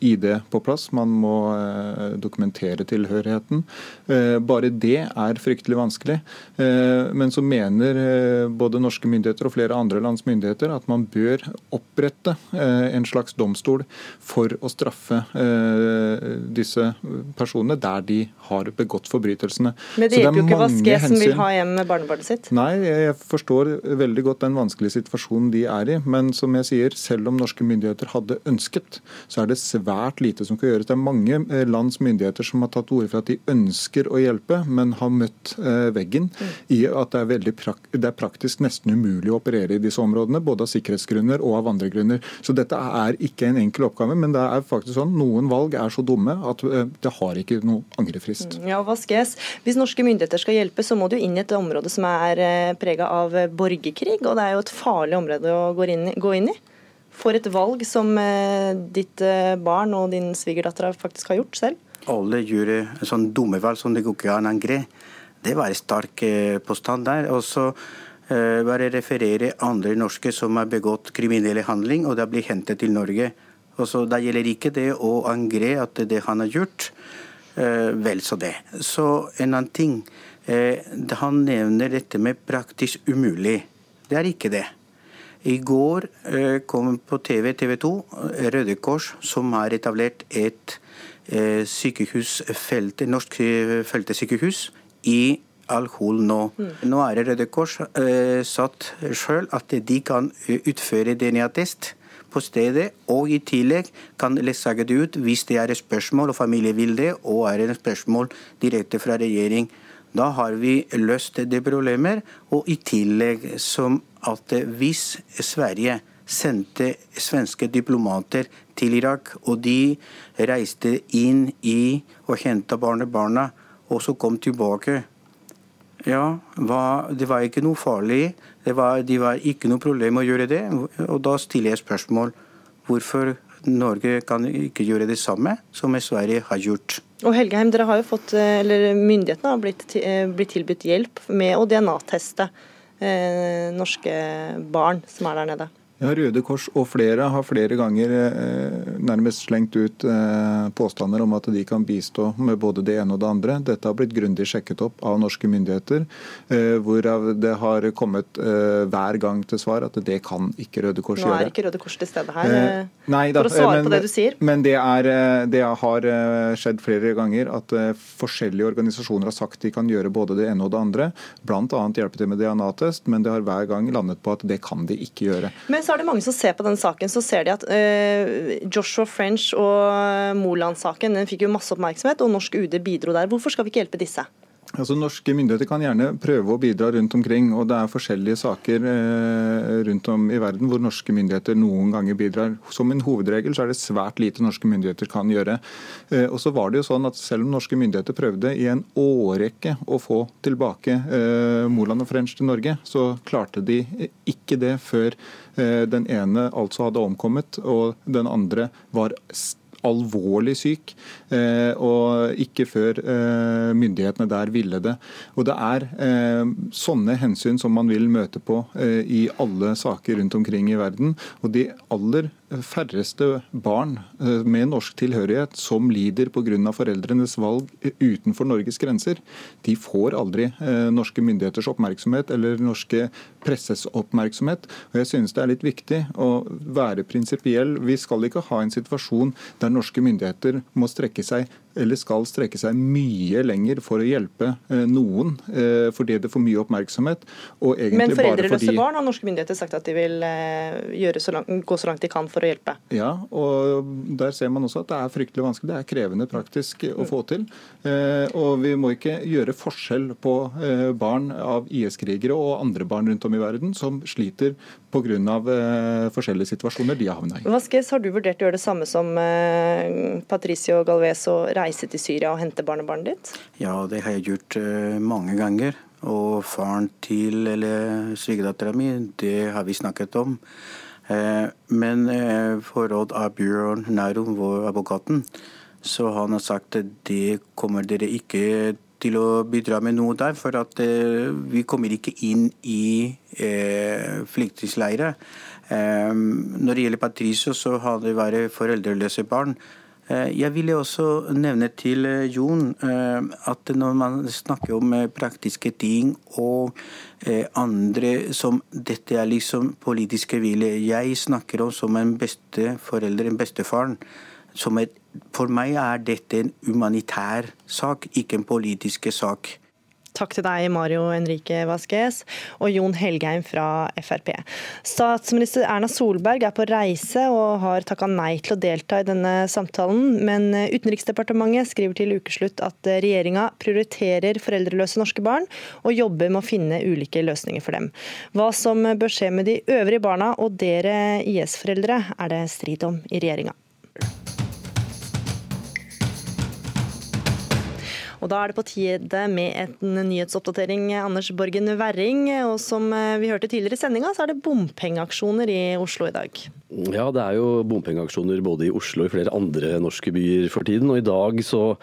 ID på plass, man må eh, dokumentere tilhørigheten. Eh, bare det er fryktelig vanskelig. Eh, men så mener både norske myndigheter og flere andre lands myndigheter at man bør opprette en slags domstol for å straffe disse personene der de har begått forbrytelsene. Men det hjelper jo ikke Vaske som vil ha hjem barnebarnet sitt? Nei, jeg forstår veldig godt den vanskelige situasjonen de er i. Men som jeg sier, selv om norske myndigheter hadde ønsket så er det svært lite som kan gjøres. Det er mange eh, lands myndigheter som har tatt ord for at de ønsker å hjelpe, men har møtt eh, veggen i at det er, veldig det er praktisk nesten umulig å operere i disse områdene, både av sikkerhetsgrunner og av andre grunner. Så dette er ikke en enkel oppgave, men det er faktisk sånn noen valg er så dumme at det har ikke noe angrefrist. Ja, Vaskes. Hvis norske myndigheter skal hjelpe, så må du inn i et område som er prega av borgerkrig, og det er jo et farlig område å gå inn, gå inn i. For et valg som eh, ditt eh, barn og din svigerdatter faktisk har gjort selv. Alle gjør en sånn dumme valg som det går ikke an å angre. Det var en sterk eh, påstand der. Og så bare referere andre norske som har begått kriminelle handling, og det blir hentet til Norge. Og så Da gjelder ikke det å angre at det han har gjort. Vel så det. Så en annen ting. Han nevner dette med praktisk umulig. Det er ikke det. I går eh, kom på TV, TV 2 eh, Røde Kors, som har etablert et eh, sykehusfelt, norsk feltesykehus i Al-Hol nå. Mm. Nå er det Røde Kors eh, satt sjøl at de kan utføre DNA-test på stedet, og i tillegg kan ledsage det ut hvis det er et spørsmål og familie vil det, og er det et spørsmål direkte fra regjering. Da har vi løst det problemet. Og i tillegg som at hvis Sverige sendte svenske diplomater til Irak, og de reiste inn i og henta barnebarna, og så kom tilbake ja, det var ikke noe farlig. Var, de var ikke noe problem å gjøre det. Og da stiller jeg spørsmål hvorfor Norge kan ikke gjøre det samme som Sverige har gjort. Og Helgeheim, dere har jo fått, eh, eller Myndighetene har blitt, eh, blitt tilbudt hjelp med å DNA-teste eh, norske barn som er der nede. Ja, Røde Kors og flere har flere ganger eh, nærmest slengt ut eh, påstander om at de kan bistå med både det ene og det andre. Dette har blitt grundig sjekket opp av norske myndigheter, eh, hvorav det har kommet hver gang til svar at det kan ikke Røde Kors gjøre. Nå er ikke Røde Kors til stede her nei, da, for å svare men, på det du sier. Men det, er, det har skjedd flere ganger at forskjellige organisasjoner har sagt de kan gjøre både det ene og det andre, bl.a. hjelpe til med DNA-test, men det har hver gang landet på at det kan de ikke gjøre. Men så er det mange som ser på den saken, så ser de at uh, Joshua French og Moland-saken den fikk jo masse oppmerksomhet, og norsk UD bidro der. Hvorfor skal vi ikke hjelpe disse? Altså, norske myndigheter kan gjerne prøve å bidra rundt omkring. og Det er forskjellige saker eh, rundt om i verden hvor norske myndigheter noen ganger bidrar. Som en hovedregel så er det svært lite norske myndigheter kan gjøre. Eh, og så var det jo sånn at Selv om norske myndigheter prøvde i en årrekke å få tilbake eh, Moland og French til Norge, så klarte de ikke det før eh, den ene altså hadde omkommet og den andre var sterk alvorlig syk, eh, og ikke før eh, myndighetene der ville det. Og Det er eh, sånne hensyn som man vil møte på i alle saker rundt omkring i verden. Og de aller færreste barn med norsk tilhørighet som lider pga. foreldrenes valg utenfor Norges grenser, de får aldri norske myndigheters oppmerksomhet eller norske presses oppmerksomhet. Og jeg synes det er litt viktig å være prinsipiell. Vi skal ikke ha en situasjon der norske myndigheter må strekke seg eller skal strekke seg mye lenger for å hjelpe eh, noen eh, fordi det får mye oppmerksomhet. Men foreldreløse fordi... barn har norske myndigheter sagt at de vil eh, så langt, gå så langt de kan for å hjelpe? Ja, og der ser man også at det er fryktelig vanskelig. Det er krevende praktisk å få til. Og vi må ikke gjøre forskjell på barn av IS-krigere og andre barn rundt om i verden som sliter pga. forskjellige situasjoner de har havna i. Vasquez, har du vurdert å gjøre det samme som Patricio Galvez og reise til Syria og hente barnebarnet ditt? Ja, det har jeg gjort uh, mange ganger. Og faren til eller svigerdattera mi, det har vi snakket om. Uh, men uh, for råd av Bjørn Nærum, vår advokaten, så han har sagt at det kommer dere ikke til å bidra med noe der, for at vi kommer ikke inn i eh, flyktningleirer. når det gjelder Patricio, så har det vært foreldreløse barn. Eh, jeg ville også nevne til eh, Jon eh, at når man snakker om praktiske ting og andre som dette er liksom politiske vilje Jeg snakker om som en besteforelder, en bestefaren. For meg er dette en humanitær sak, ikke en politisk sak. Takk til deg, Mario Henrique Vasques og Jon Helgheim fra Frp. Statsminister Erna Solberg er på reise og har takka nei til å delta i denne samtalen, men Utenriksdepartementet skriver til ukeslutt at regjeringa prioriterer foreldreløse norske barn og jobber med å finne ulike løsninger for dem. Hva som bør skje med de øvrige barna og dere IS-foreldre, er det strid om i regjeringa. Og Da er det på tide med en nyhetsoppdatering. Anders Borgen Werring. Og som eh, vi hørte tidligere i sendinga, så er det bompengeaksjoner i Oslo i dag. Ja, det er jo bompengeaksjoner både i Oslo og i flere andre norske byer for tiden. Og i dag så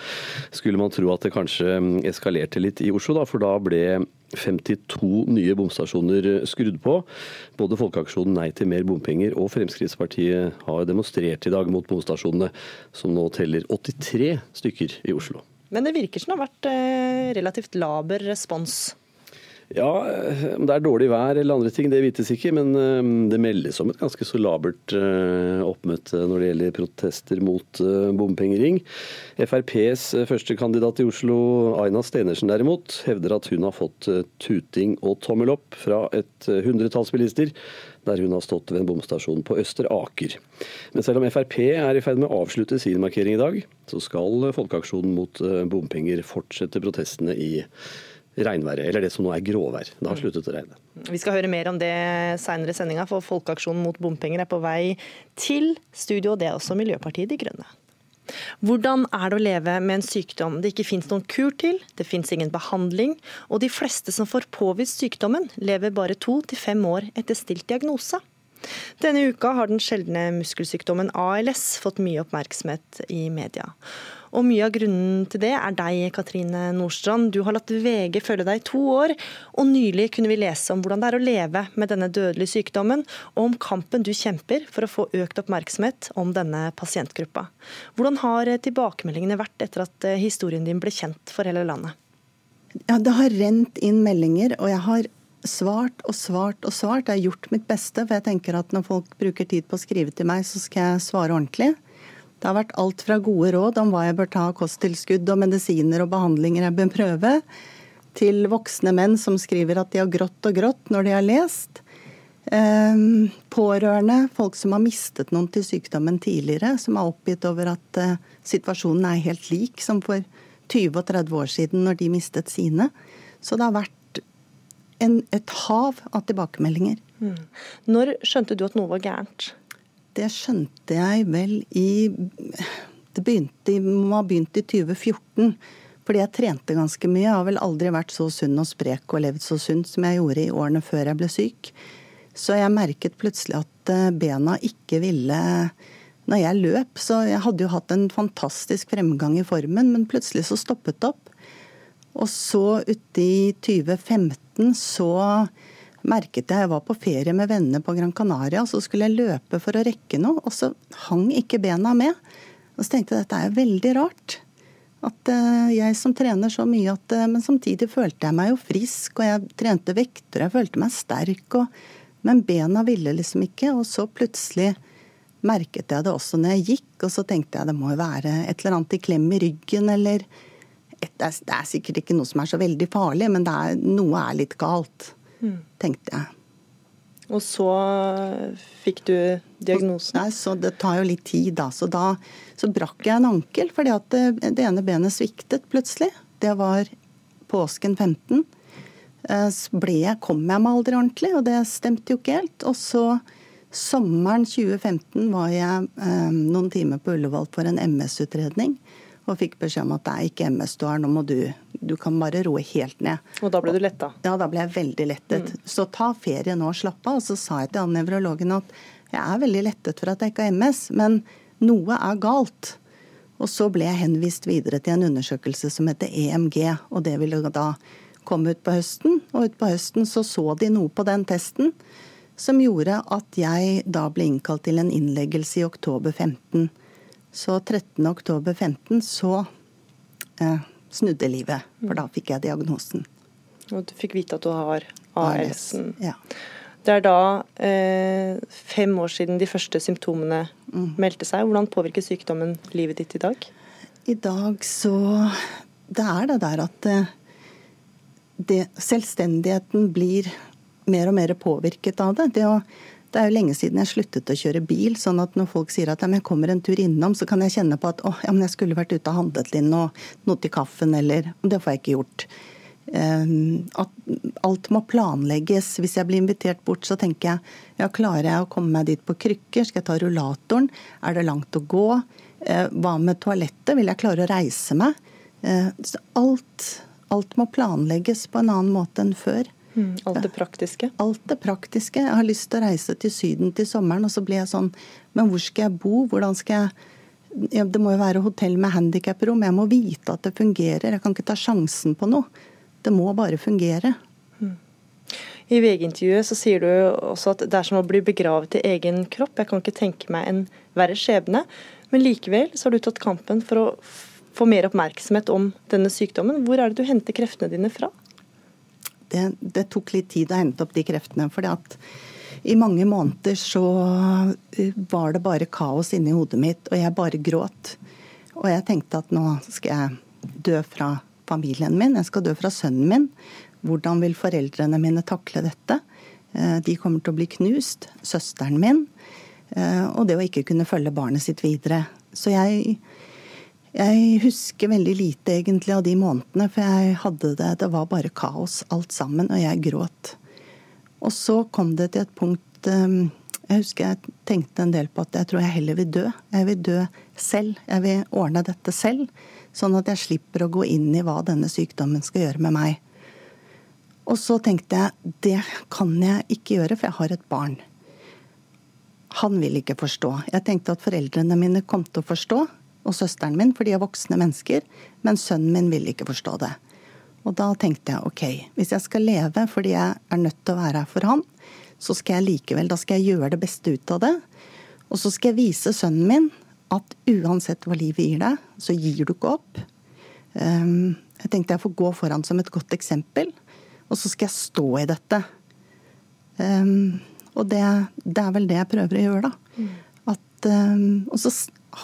skulle man tro at det kanskje eskalerte litt i Oslo, da, for da ble 52 nye bomstasjoner skrudd på. Både Folkeaksjonen Nei til mer bompenger og Fremskrittspartiet har demonstrert i dag mot bomstasjonene, som nå teller 83 stykker i Oslo. Men det virker som det har vært eh, relativt laber respons? Ja, eh, om det er dårlig vær eller andre ting, det vites ikke. Men eh, det meldes om et ganske så labert oppmøte når det gjelder protester mot bompengering. FrPs førstekandidat i Oslo, Aina Stenersen derimot, hevder at hun har fått tuting og tommel opp fra et hundretalls bilister der hun har stått ved en bomstasjon på Øster Aker. Men selv om Frp er i ferd med å avslutte sin markering i dag, så skal Folkeaksjonen mot eh, bompenger fortsette protestene i regnværet, eller det som nå er gråvær. Det har sluttet å regne. Vi skal høre mer om det seinere i sendinga, for Folkeaksjonen mot bompenger er på vei til studio. og Det er også Miljøpartiet De Grønne. Hvordan er det å leve med en sykdom det ikke finnes noen kur til, det finnes ingen behandling, og de fleste som får påvist sykdommen, lever bare to til fem år etter stilt diagnose? Denne uka har den sjeldne muskelsykdommen ALS fått mye oppmerksomhet i media. Og mye av grunnen til det er deg, Katrine Nordstrand. Du har latt VG følge deg i to år, og nylig kunne vi lese om hvordan det er å leve med denne dødelige sykdommen, og om kampen du kjemper for å få økt oppmerksomhet om denne pasientgruppa. Hvordan har tilbakemeldingene vært etter at eh, historien din ble kjent for hele landet? Ja, Det har rent inn meldinger, og jeg har svart og svart og svart. Jeg har gjort mitt beste, for jeg tenker at når folk bruker tid på å skrive til meg, så skal jeg svare ordentlig. Det har vært alt fra gode råd om hva jeg bør ta av kosttilskudd og medisiner og behandlinger jeg bør prøve, til voksne menn som skriver at de har grått og grått når de har lest. Ehm, pårørende, folk som har mistet noen til sykdommen tidligere, som er oppgitt over at eh, situasjonen er helt lik som for 20 og 30 år siden når de mistet sine. Så det har vært en, et hav av tilbakemeldinger. Mm. Når skjønte du at noe var gærent? Det skjønte jeg vel i Det begynte, må ha begynt i 2014. Fordi jeg trente ganske mye. Jeg har vel aldri vært så sunn og sprek og levd så sunt som jeg gjorde i årene før jeg ble syk. Så jeg merket plutselig at eh, bena ikke ville Når jeg løp, så jeg hadde jo hatt en fantastisk fremgang i formen, men plutselig så stoppet det opp. Og så ute i 2015 så merket jeg jeg var på ferie med venner på Gran Canaria, og så skulle jeg løpe for å rekke noe, og så hang ikke bena med. Og så tenkte jeg dette er veldig rart. At uh, jeg som trener så mye at uh, Men samtidig følte jeg meg jo frisk, og jeg trente vekter, jeg følte meg sterk. Og, men bena ville liksom ikke, og så plutselig merket jeg det også når jeg gikk, og så tenkte jeg det må jo være et eller annet i klem i ryggen, eller et, det, er, det er sikkert ikke noe som er så veldig farlig, men er, noe er litt galt tenkte jeg. Og så fikk du diagnosen? Nei, så Det tar jo litt tid, da. Så da så brakk jeg en ankel fordi at det, det ene benet sviktet plutselig. Det var påsken 15. Eh, så ble jeg, kom jeg meg aldri ordentlig, og det stemte jo ikke helt. Og så sommeren 2015 var jeg eh, noen timer på Ullevål for en MS-utredning og fikk beskjed om at det er ikke MS du har, nå må du Du kan bare roe helt ned. Og da ble du letta? Ja, da ble jeg veldig lettet. Mm. Så ta ferie nå og slapp av. Og så sa jeg til han nevrologen at jeg er veldig lettet for at jeg ikke har MS, men noe er galt. Og så ble jeg henvist videre til en undersøkelse som heter EMG, og det ville da komme ut på høsten. Og ut på høsten så så de noe på den testen som gjorde at jeg da ble innkalt til en innleggelse i oktober 15. Så 13.10.15 så eh, snudde livet, for da fikk jeg diagnosen. Og du fikk vite at du har ALS-en. Ja. Det er da eh, fem år siden de første symptomene mm. meldte seg. Hvordan påvirker sykdommen livet ditt i dag? I dag så Det er det der at eh, det, selvstendigheten blir mer og mer påvirket av det. Det, å, det, er jo lenge siden jeg sluttet å kjøre bil, sånn at når folk sier at ja, jeg kommer en tur innom, så kan jeg kjenne på at å, ja, men jeg skulle vært ute og handlet inn nå, noe til kaffen, eller Det får jeg ikke gjort. Um, at alt må planlegges. Hvis jeg blir invitert bort, så tenker jeg ja, klarer jeg å komme meg dit på krykker? Skal jeg ta rullatoren? Er det langt å gå? Uh, hva med toalettet? Vil jeg klare å reise meg? Uh, alt, alt må planlegges på en annen måte enn før. Mm, alt det praktiske? Alt det praktiske. Jeg har lyst til å reise til Syden til sommeren, og så blir jeg sånn Men hvor skal jeg bo? Hvordan skal jeg ja, Det må jo være hotell med handikaprom. Jeg må vite at det fungerer. Jeg kan ikke ta sjansen på noe. Det må bare fungere. Mm. I VG-intervjuet så sier du også at det er som å bli begravet i egen kropp. Jeg kan ikke tenke meg en verre skjebne. Men likevel så har du tatt kampen for å få mer oppmerksomhet om denne sykdommen. Hvor er det du henter kreftene dine fra? Det, det, tok litt tid å hente opp de kreftene. fordi at i mange måneder så eh, var det bare kaos inni hodet mitt, og jeg bare gråt. Og jeg tenkte at nå skal jeg dø fra familien min, jeg skal dø fra sønnen min. Hvordan vil foreldrene mine takle dette? Eh, de kommer til å bli knust. Søsteren min. Eh, og det å ikke kunne følge barnet sitt videre. Så jeg jeg husker veldig lite egentlig av de månedene, for jeg hadde det Det var bare kaos alt sammen, og jeg gråt. Og så kom det til et punkt ehm, Jeg husker jeg tenkte en del på at jeg tror jeg heller vil dø. Jeg vil dø selv. Jeg vil ordne dette selv, sånn at jeg slipper å gå inn i hva denne sykdommen skal gjøre med meg. Og så tenkte jeg det kan jeg ikke gjøre, for jeg har et barn. Han vil ikke forstå. Jeg tenkte at foreldrene mine kom til å forstå, og søsteren min, for de er voksne mennesker, men sønnen min vil ikke forstå det. Og da tenkte jeg ok, hvis jeg skal leve fordi jeg er nødt til å være her for han, så skal jeg likevel, da skal jeg gjøre det beste ut av det. Og så skal jeg vise sønnen min at uansett hva livet gir deg, så gir du ikke opp. Um, jeg tenkte jeg får gå foran som et godt eksempel, og så skal jeg stå i dette. Um, og det, det, er vel det jeg prøver å gjøre, da. Mm. At, um, og så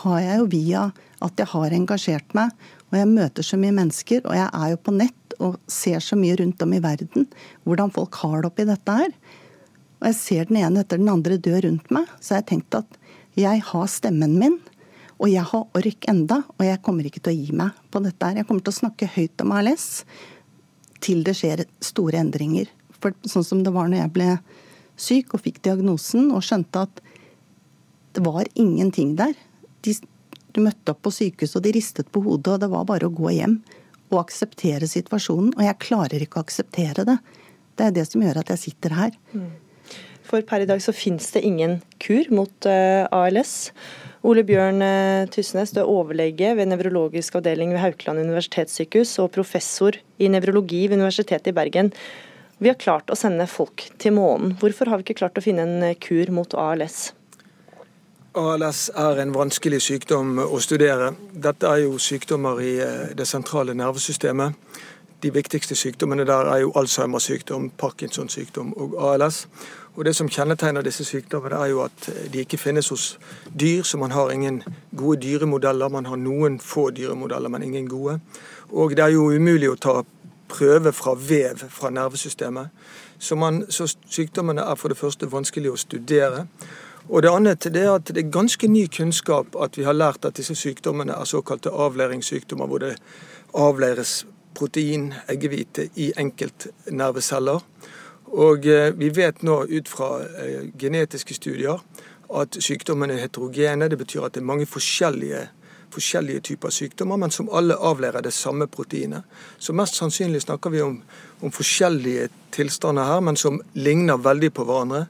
har jeg jo via at jeg har engasjert meg, og jeg møter så mye mennesker, og jeg er jo på nett og ser så mye rundt om i verden hvordan folk har det oppi dette her. Og jeg ser den ene etter den andre dø rundt meg, så jeg har tenkt at jeg har stemmen min, og jeg har ork enda, og jeg kommer ikke til å gi meg på dette her. Jeg kommer til å snakke høyt om ALS til det skjer store endringer. For sånn som det var når jeg ble syk og fikk diagnosen og skjønte at det var ingenting der de, møtte opp på sykehuset og de ristet på hodet, og det var bare å gå hjem og akseptere situasjonen. Og jeg klarer ikke å akseptere det. Det er det som gjør at jeg sitter her. Mm. For per i dag så finnes det ingen kur mot eh, ALS. Ole Bjørn uh, Tysnes, du er overlege ved nevrologisk avdeling ved Haukeland universitetssykehus og professor i nevrologi ved Universitetet i Bergen. Vi har klart å sende folk til månen. Hvorfor har vi ikke klart å finne en kur mot ALS? ALS er en vanskelig sykdom å studere. Dette er jo sykdommer i eh, det sentrale nervesystemet. De viktigste sykdommene der er jo Alzheimers sykdom, Parkinsons sykdom og ALS. Og Det som kjennetegner disse sykdommene, er jo at eh, de ikke finnes hos dyr, så man har ingen gode dyremodeller. Man har noen få dyremodeller, men ingen gode. Og det er jo umulig å ta prøve fra vev fra nervesystemet. Så, man, så sykdommene er for det første vanskelig å studere. Og det andre det er at det er ganske ny kunnskap at vi har lært at disse sykdommene er såkalte avleiringssykdommer, hvor det avleires protein, eggehvite, i enkeltnerveceller. Og eh, vi vet nå ut fra eh, genetiske studier at sykdommene er heterogene. Det betyr at det er mange forskjellige, forskjellige typer sykdommer, men som alle avleirer det samme proteinet. Så mest sannsynlig snakker vi om, om forskjellige tilstander her, men som ligner veldig på hverandre.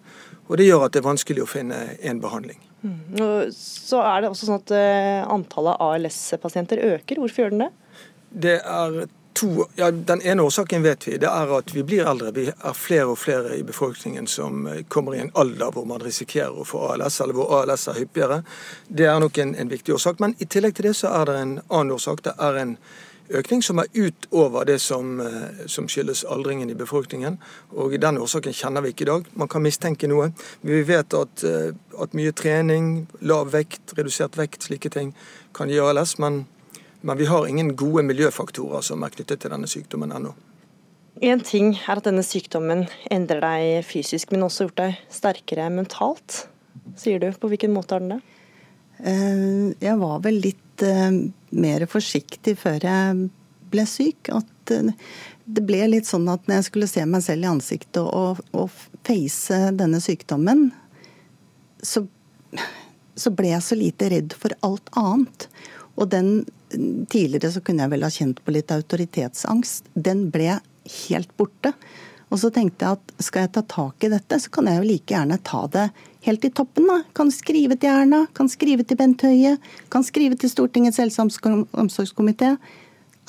Og Det gjør at det er vanskelig å finne en behandling. Mm. Så er det også sånn at eh, antallet ALS-pasienter øker. Hvorfor gjør den det? Det er to, ja, Den ene årsaken vet vi. Det er at vi blir eldre. Vi er flere og flere i befolkningen som eh, kommer i en alder hvor man risikerer å få ALS, eller hvor ALS er hyppigere. Det er nok en, en viktig årsak. Men i tillegg til det så er det en annen årsak. Det er en økning som er utover det som, eh, som, skyldes aldringen i befolkningen. Og Den årsaken kjenner vi ikke i dag. Man kan mistenke noe. Vi vet at, eh, at mye trening, lav vekt, redusert vekt, slike ting kan gi ALS. Men, men vi har ingen gode miljøfaktorer som er knyttet til denne sykdommen ennå. En ting er at denne sykdommen endrer deg fysisk, men også gjort deg sterkere mentalt, sier du. På hvilken måte har den det? Eh, jeg var vel litt mer forsiktig før jeg ble syk. At eh, det ble litt sånn at når jeg skulle se meg selv i ansiktet og, og face denne sykdommen, så, så ble jeg så lite redd for alt annet. Og den Tidligere så kunne jeg vel ha kjent på litt autoritetsangst. Den ble helt borte. Og så tenkte jeg at skal jeg ta tak i dette, så kan jeg jo like gjerne ta det helt i toppen. da. Kan skrive til Erna, kan skrive til Bent Høie, kan skrive til Stortingets helse- og omsorgskomité.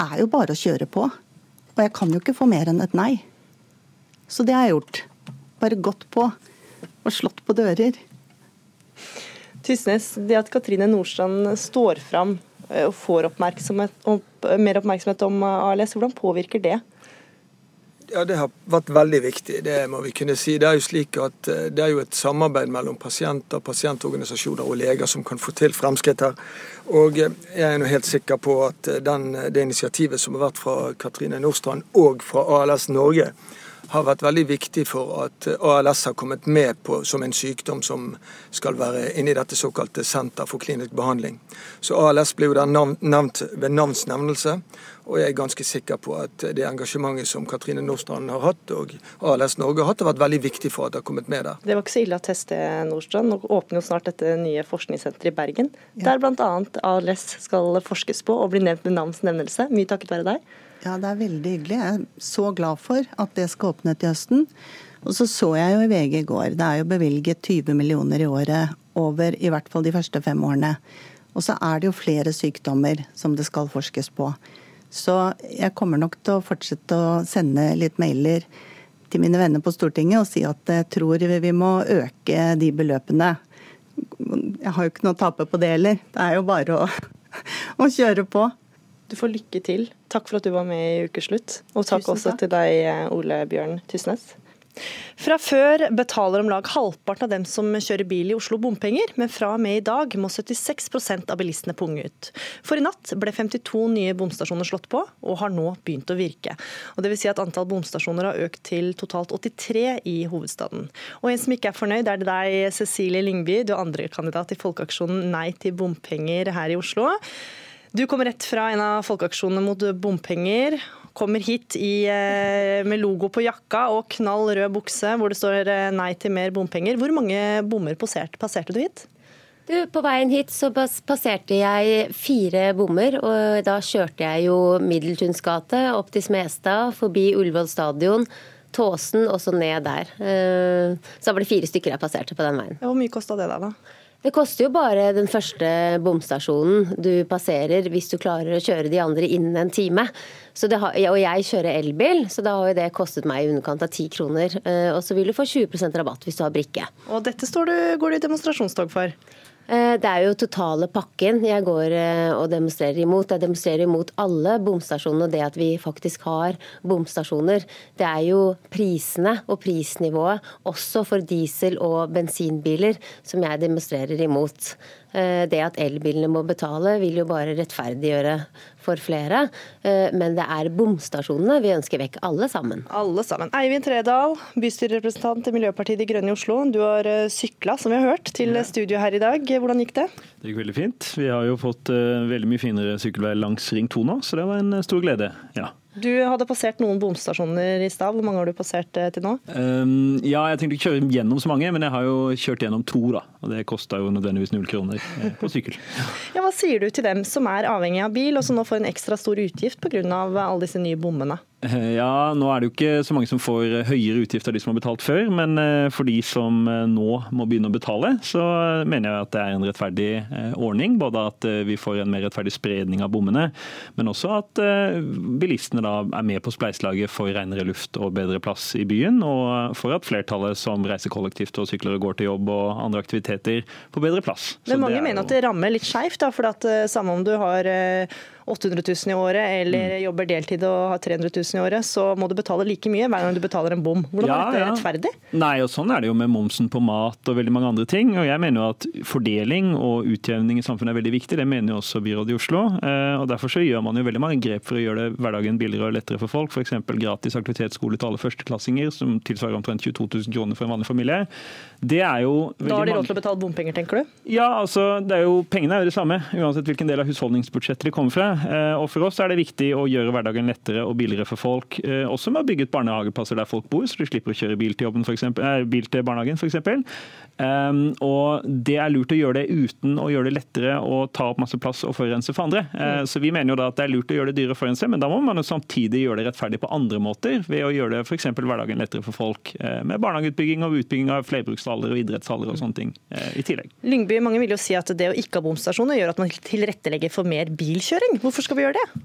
Er jo bare å kjøre på. Og jeg kan jo ikke få mer enn et nei. Så det har jeg gjort. Bare gått på og slått på dører. Tysnes, det at Katrine Nordstrand står fram eh, og får oppmerksomhet, mer oppmerksomhet om ALS, hvordan påvirker det ja, Det har vært veldig viktig, det må vi kunne si. Det er jo slik at eh, det er jo et samarbeid mellom pasienter, pasientorganisasjoner og leger som kan få til fremskritt her. Og eh, jeg er nå helt sikker på at eh, den, det initiativet som har vært fra Katrine Nordstrand og fra ALS Norge, har vært veldig viktig for at ALS har kommet med på som en sykdom som skal være inne i dette såkalte Senter for klinisk behandling. Så ALS ble jo der nevnt ved navnsnevnelse. Og jeg er ganske sikker på at det engasjementet som Katrine Nordstrand har hatt, og ALS Norge har hatt, har vært veldig viktig for at det har kommet med der. Det var ikke så ille å teste Nordstrand. Nå åpner jo snart dette nye forskningssenteret i Bergen, ja. der bl.a. ALS skal forskes på og bli nevnt med navns nevnelse. Mye takket være deg. Ja, det er veldig hyggelig. Jeg er så glad for at det skal åpne til høsten. Og så så jeg jo i VG i går, det er jo bevilget 20 millioner i året over i hvert fall de første fem årene. Og så er det jo flere sykdommer som det skal forskes på. Så jeg kommer nok til å fortsette å sende litt mailer til mine venner på Stortinget og si at jeg tror vi må øke de beløpene. Jeg har jo ikke noe å tape på det heller. Det er jo bare å, å kjøre på. Du får lykke til. Takk for at du var med i Ukeslutt. Og takk takk. også til deg, Ole Bjørn Tysnes. Fra før betaler om lag halvparten av dem som kjører bil i Oslo bompenger, men fra og med i dag må 76% av bilistene punge ut. For i natt ble 52 nye bomstasjoner slått på, og har nå begynt å virke. Og det vil si at Antall bomstasjoner har økt til totalt 83 i hovedstaden. Og En som ikke er fornøyd, er det deg, Cecilie Lyngby, du er andrekandidat i Folkeaksjonen Nei til bompenger her i Oslo. Du kommer rett fra en av folkeaksjonene mot bompenger. Kommer hit i, eh, med logo på jakka og knall rød bukse hvor det står eh, 'nei til mer bompenger'. Hvor mange bommer passerte, passerte du hit? Du, på veien hit så passerte jeg fire bommer, og da kjørte jeg jo Middeltuns gate opp til Smestad, forbi Ullevål stadion, Tåsen og så ned der. Så så var det fire stykker jeg passerte på den veien. Hvor mye kosta det da? da? Det koster jo bare den første bomstasjonen du passerer hvis du klarer å kjøre de andre innen en time. Har, og jeg kjører elbil, så da har jo det kostet meg i underkant av 10 kroner. Eh, og så vil du få 20% rabatt hvis du har brikke. Og dette du, går du i demonstrasjonstog for? Eh, det er jo totale pakken jeg går eh, og demonstrerer imot. Jeg demonstrerer imot alle bomstasjonene og det at vi faktisk har bomstasjoner. Det er jo prisene og prisnivået, også for diesel- og bensinbiler, som jeg demonstrerer imot. Eh, det at elbilene må betale, vil jo bare rettferdiggjøre for flere. Eh, men det er bomstasjonene vi ønsker vekk, alle sammen. Alle sammen. Eivind Tredal, bystyrerepresentant til Miljøpartiet De Grønne i Oslo. Du har eh, sykla, som vi har hørt, til studio her i dag. Hvordan gikk det? Det gikk veldig fint. Vi har jo fått veldig mye finere sykkelvei langs Ring 2 nå, så det var en stor glede. ja. Du hadde passert noen bomstasjoner i stad. Hvor mange har du passert eh, til nå? Um, ja, Jeg tenkte ikke kjøre gjennom så mange, men jeg har jo kjørt gjennom to. da. Og Det kosta jo nødvendigvis null kroner eh, på sykkel. ja, Hva sier du til dem som er avhengig av bil, og som nå får en ekstra stor utgift pga. alle disse nye bommene? Eh, ja, nå er det jo ikke så mange som får eh, høyere utgifter av de som har betalt før, men eh, for de som nå må begynne å betale, så mener jeg at det er en rettferdig ordning. Både at vi får en mer rettferdig spredning av bommene, men også at bilistene da er med på spleiselaget for renere luft og bedre plass i byen, og for at flertallet som reiser kollektivt og sykler og går til jobb og andre aktiviteter, får bedre plass. Men mange mener at det rammer litt skeivt, for at samme om du har 800 000 i året, eller Mm. jobber deltid og har 300 000 i året, så må du betale like mye hver gang du betaler en bom. Hvordan Ja, er dette ja. rettferdig? Nei, og sånn er det jo med momsen på mat og veldig mange andre ting. Og jeg mener jo at fordeling og utjevning i samfunnet er veldig viktig. Det mener jo også byrådet i Oslo. Eh, Og derfor så gjør man jo veldig mange grep for å gjøre det hverdagen billigere og lettere for folk. F.eks. gratis aktivitetsskole til alle førsteklassinger, som tilsvarer omtrent 22 000 kroner for en vanlig familie. Det er jo Da har de råd til å betale bompenger, tenker du? ja, altså, det er jo, Pengene er jo det samme, uansett hvilken del av husholdningsbudsjettet de kommer fra. Eh, Og For oss er det viktig å gjøre hverdagen lettere og billigere for folk. eh, Også med å bygge ut barnehageplasser der folk bor, så de slipper å kjøre bil til, jobben, for eksempel, eh, bil til barnehagen f.eks. Um, og Det er lurt å gjøre det uten å gjøre det lettere å ta opp masse plass og forurense for andre. Eh, Så Vi mener jo da at det er lurt å gjøre det dyrere å forurense, men da må man jo samtidig gjøre det rettferdig på andre måter. Ved å gjøre det f.eks. hverdagen lettere for folk eh, med barnehageutbygging og utbygging av flerbrukshaller og idrettshaller og sånne ting eh, i tillegg. Lyngby, mange vil jo si at det å ikke ha bomstasjoner gjør at man tilrettelegger for mer bilkjøring. Hvorfor skal vi gjøre det?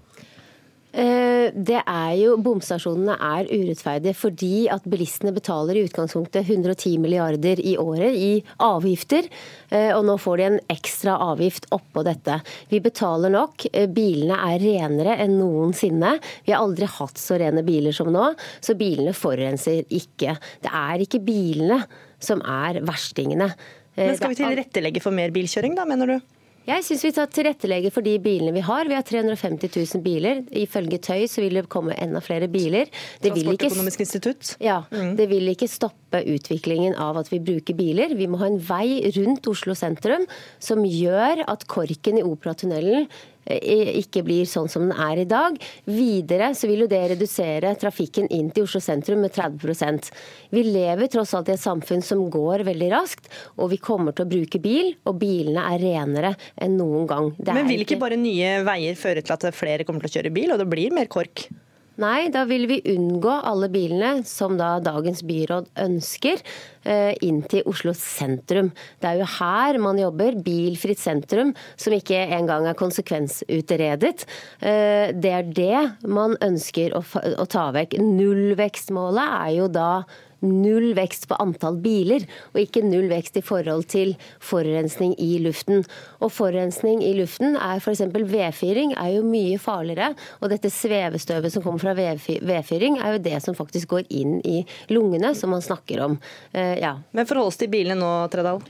Eh, Det er jo, Bomstasjonene er urettferdige fordi at bilistene betaler i utgangspunktet 110 milliarder i året i avgifter, eh, og nå får de en ekstra avgift oppå dette. Vi betaler nok, eh, bilene er renere enn noensinne. Vi har aldri hatt så rene biler som nå, så bilene forurenser ikke. Det er ikke bilene som er verstingene. Eh, Men skal vi tilrettelegge for mer bilkjøring, da, mener du? jeg syns vi tar tilrettelegger for de bilene vi har. Vi har 350 000 biler. Ifølge Tøy så vil det komme enda flere biler. Det Transportøkonomisk institutt. ja, det vil ikke stoppe utviklingen av at vi bruker biler. Vi må ha en vei rundt Oslo sentrum som gjør at korken i Operatunnelen eh, ikke blir sånn som den er i dag. Videre så vil jo det redusere trafikken inn til Oslo sentrum med 30 Vi lever tross alt i et samfunn som går veldig raskt, og vi kommer til å bruke bil, og bilene er renere enn noen gang. Det Men vil ikke bare nye veier føre til at flere kommer til å kjøre bil, og det blir mer kork? Nei, da vil vi unngå alle bilene som da dagens byråd ønsker, eh, inn til Oslo sentrum. Det er jo her man jobber, bilfritt sentrum, som ikke engang er konsekvensutredet. Eh, Det er det man ønsker å ta vekk. Nullvekstmålet er jo da null vekst på antall biler, og ikke null vekst i forhold til forurensning i luften. Og forurensning i luften er f.eks. vedfyring er jo mye farligere. Og dette svevestøvet som kommer fra vedfy- vedfyring er jo det som faktisk går inn i lungene, som man snakker om. Eh, ja. Men forhold til bilene nå, Tredal.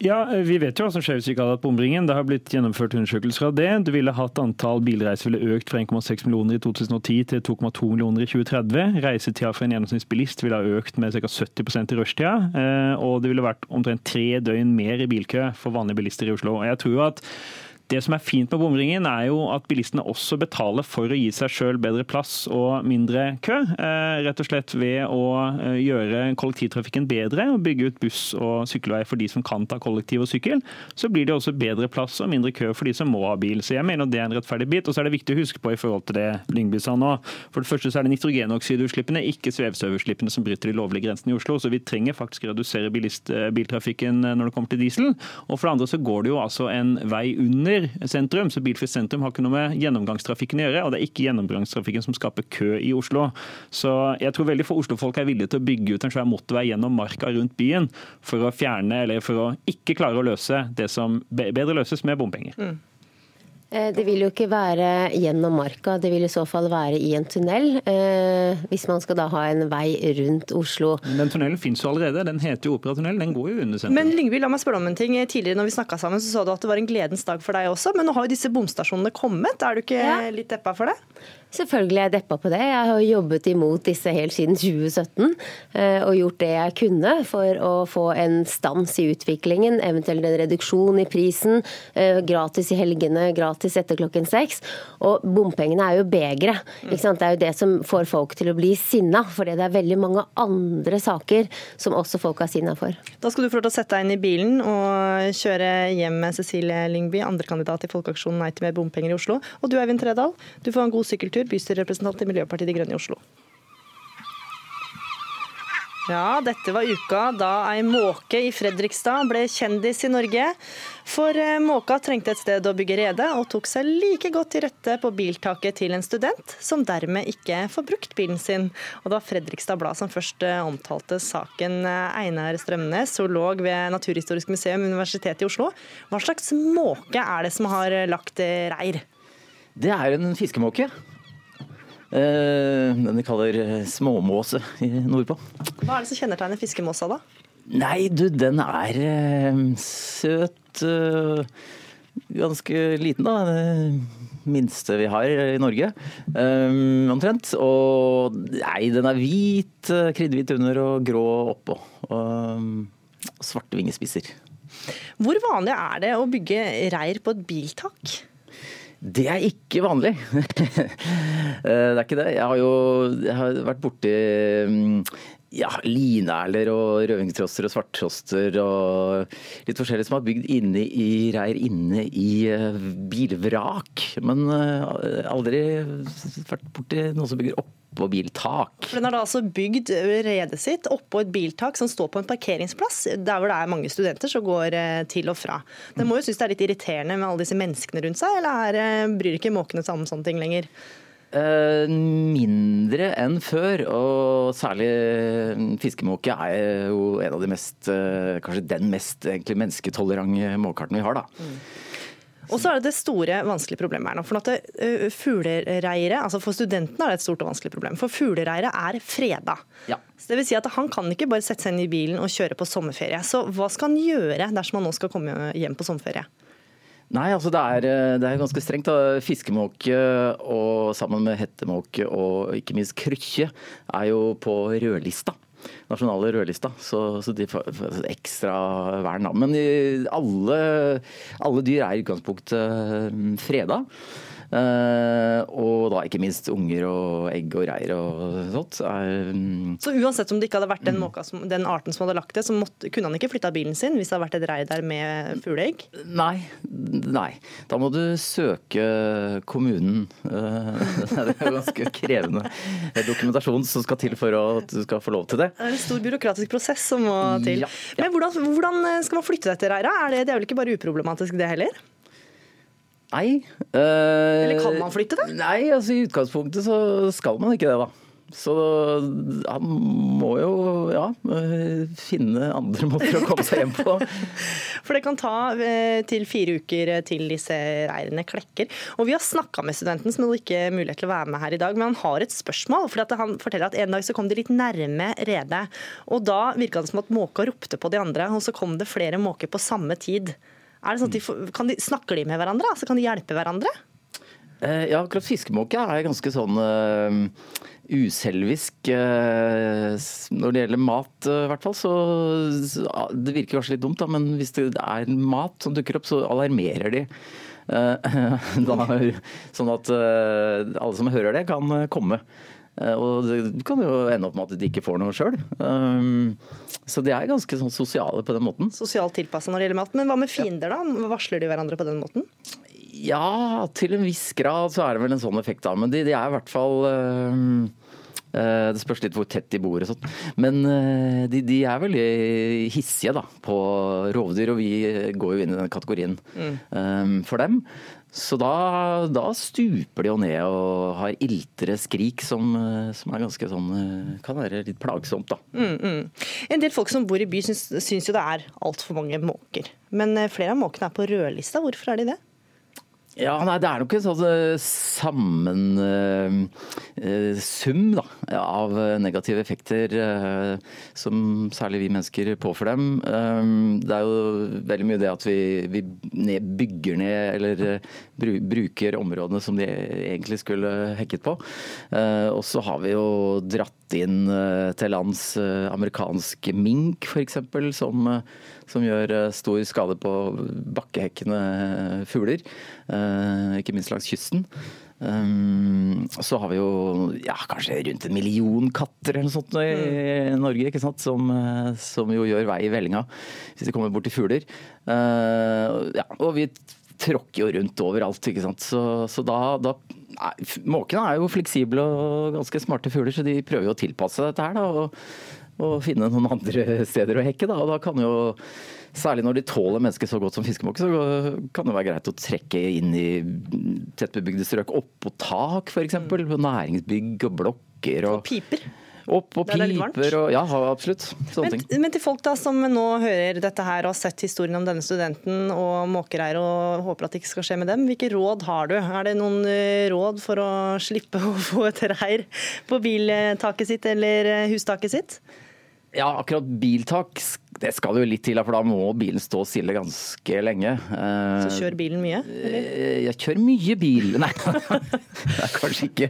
Ja, Vi vet jo hva som skjer hvis vi ikke hadde hatt bomringen. Det har blitt gjennomført undersøkelser av det. Du ville hatt Antall bilreiser ville økt fra 1,6 millioner i 2010 til 2,2 millioner i 2030. Reisetida for en gjennomsnittsbilist ville ha økt med ca. 70% i rushtida. eh, Og det ville vært omtrent tre døgn mer i bilkø for vanlige bilister i Oslo. Og jeg tror jo at det som er fint med bomringen, er jo at bilistene også betaler for å gi seg sjøl bedre plass og mindre kø. eh, Rett og slett ved å eh, gjøre kollektivtrafikken bedre og bygge ut buss- og sykkelvei for de som kan ta kollektiv og sykkel. Så blir det også bedre plass og mindre kø for de som må ha bil. Så jeg mener det er en rettferdig bit. Og så er det viktig å huske på i forhold til det Lyngby sa nå. For det første så er det nitrogenoksidutslippene, ikke svevestøvutslippene som bryter de lovlige grensene i Oslo. Så vi trenger faktisk å redusere bilist, eh, biltrafikken når det kommer til diesel. Og for det andre så går det jo altså en vei under sentrum, så bilfritt sentrum har ikke noe med gjennomgangstrafikken å gjøre. Og det er ikke gjennomgangstrafikken som skaper kø i Oslo. Så jeg tror veldig få Oslo-folk er villige til å bygge ut en svær motorvei gjennom marka rundt byen for å fjerne, eller for å ikke klare å løse det som bedre løses med bompenger. Eh, Det vil jo ikke være gjennom marka, det vil i så fall være i en tunnel. eh, Hvis man skal da ha en vei rundt Oslo. Men den tunnelen finnes jo allerede. Den heter jo Operatunnel. Den går jo under sentrum. Men Lyngby, la meg spørre om en ting. Tidligere når vi snakka sammen, så sa du at det var en gledens dag for deg også. Men nå har jo disse bomstasjonene kommet. Er du ikke litt deppa for det? Selvfølgelig er jeg deppa på det. Jeg har jobbet imot disse helt siden 2017 eh, og gjort det jeg kunne for å få en stans i utviklingen, eventuelt en reduksjon i prisen, eh, gratis i helgene, gratis etter klokken seks. Og bompengene er jo begeret. Det er jo det som får folk til å bli sinna, fordi det er veldig mange andre saker som også folk er sinna for. Da skal du få lov til å sette deg inn i bilen og kjøre hjem med Cecilie Lyngby, andrekandidat i Folkeaksjonen Nei til mer bompenger i Oslo. Og du Eivind Tredal, du får en god sykkeltur, bystyrerepresentant i Miljøpartiet De Grønne i Oslo. Ja, dette var uka da ei måke i Fredrikstad ble kjendis i Norge. For eh, måka trengte et sted å bygge rede, og tok seg like godt til rette på biltaket til en student, som dermed ikke får brukt bilen sin. Og det var Fredrikstad Blad som først eh, omtalte saken. Eh, Einar Strømnes, zoolog ved Naturhistorisk museum Universitetet i Oslo. Hva slags måke er det som har lagt reir? Det er en fiskemåke. Eh, den vi kaller eh, småmåse nordpå. Hva er det som kjennetegner fiskemåsa, da? Nei, du, den er eh, søt. eh, ganske liten, da. Det minste vi har i Norge, eh, omtrent. Og nei, den er hvit, kriddhvit under og grå oppå. Og eh, svarte vingespisser. Hvor vanlig er det å bygge reir på et biltak? Det er ikke vanlig. Eh, det er ikke det. Jeg har jo jeg har vært borti mm, ja, linerler og rødvingstrosser og svarttroster og litt forskjellig som har bygd inne i reir inne i eh, bilvrak. Men eh, aldri vært borti noen som bygger oppå biltak. For Den har da altså bygd redet sitt oppå et biltak som står på en parkeringsplass, der hvor det er mange studenter som går til og fra. Den må jo synes det er litt irriterende med alle disse menneskene rundt seg, eller er, eh, bryr ikke måkene seg om sånne ting lenger? Eh, mindre enn før, og særlig eh, fiskemåke er jo en av de mest, eh, kanskje den mest egentlig mennesketolerante måkearten vi har. da. Og så er det det store, vanskelige problemet her nå. For at altså for studentene er det et stort og vanskelig problem. For fuglereiret er freda. Ja. Så det vil si at Han kan ikke bare sette seg inn i bilen og kjøre på sommerferie. Så hva skal han gjøre dersom han nå skal komme hjem på sommerferie? Nei, altså det er, det er ganske strengt. da. Fiskemåke og sammen med hettemåke og ikke minst krykkje er jo på rødlista. Nasjonale rødlista, så, så de får ekstra vern. Men alle, alle dyr er i utgangspunktet mm, freda. Eh, og da ikke minst unger og egg og reir og sånt. Er, mm, Så uansett om det ikke hadde vært den, måka som, den arten som hadde lagt det, så måtte, kunne han ikke flytta bilen sin hvis det hadde vært et reir der med fugleegg? Nei, nei. Da må du søke kommunen. Eh, Det er ganske krevende dokumentasjon som skal til for at du skal få lov til det. Det er en stor byråkratisk prosess som må til. Ja, Men hvordan, hvordan skal man flytte dette reiret? Er det, det er vel ikke bare uproblematisk det heller? Nei. Uh, Eller kan man flytte det? Nei, altså i utgangspunktet så skal man ikke det, da. Så han må jo ja, eh, finne andre måter å komme seg hjem på. For det kan ta eh, til fire uker til disse reirene klekker. Og vi har snakka med studenten som hadde ikke mulighet til å være med her i dag, men han har et spørsmål. For han forteller at en dag så kom de litt nærme redet. Og da virka det som at måka ropte på de andre, og så kom det flere måker på samme tid. Sånn de, de, Snakker de med hverandre? Altså, kan de hjelpe hverandre? Eh, Ja, akkurat fiskemåke er ganske sånn uh, uselvisk Uh, når det gjelder mat, i hvert fall. Så, så Det virker kanskje litt dumt, da, men hvis det er mat som dukker opp, så alarmerer de. Da, sånn at alle som hører det, kan komme. Eh, Og det kan jo ende opp med at de ikke får noe sjøl. Så de er ganske sånn sosiale på den måten. Sosialt tilpassa når det gjelder mat. Men hva med fiender, da? Varsler de hverandre på den måten? Ja, til en viss grad så er det vel en sånn effekt, da. Men de, de er i hvert fall øh, Det spørs litt hvor tett de bor og sånt. Men de, de er veldig hissige da, på rovdyr, og vi går jo inn i den kategorien øh, for dem. Så da, da stuper de jo ned og har iltre skrik som, øh, som er ganske sånn øh, Kan være litt plagsomt, da. Mm, mm. En del folk som bor i by syns, syns jo det er altfor mange måker. Men eh, flere av måkene er på rødlista. Hvorfor er de det? Ja, nei, Det er nok en sånn sammensum uh, av negative effekter uh, som særlig vi mennesker påfører dem. Eh, Det er jo veldig mye det at vi, vi ned, bygger ned eller uh, bru, bruker områdene som de egentlig skulle hekket på. Eh, Og så har vi jo dratt inn eh, til lands eh, amerikansk mink f.eks., som, eh, som gjør eh, stor skade på bakkehekkende fugler. eh, Ikke minst langs kysten. Um, så har vi jo ja, kanskje rundt en million katter eller noe sånt i Norge, ikke sant? Som, eh, som jo gjør vei i vellinga hvis de kommer bort til fugler. Eh, ja, og vi tråkker jo rundt overalt, ikke sant. Så, så da, da Måkene er jo fleksible og ganske smarte fugler, så de prøver jo å tilpasse dette her. da, og, og finne noen andre steder å hekke. Da, og da kan jo Særlig når de tåler mennesker så godt som fiskemåke, så kan det være greit å trekke inn i tettbebygde strøk. Oppå tak, f.eks. Næringsbygg og blokker. Og, piper. Opp og piper og Ja, absolutt. Sånne men, ting. Men til folk da som nå hører dette her og har sett historien om denne studenten og måkereir og håper at det ikke skal skje med dem, hvilke råd har du? Er det noen eh, råd for å slippe å få et reir på biltaket sitt eller eh, hustaket sitt? Ja, akkurat biltak det skal jo litt til, for da må bilen stå stille ganske lenge. Så kjører bilen mye? Eller? Eh, jeg kjører mye bil. Nei, det er kanskje ikke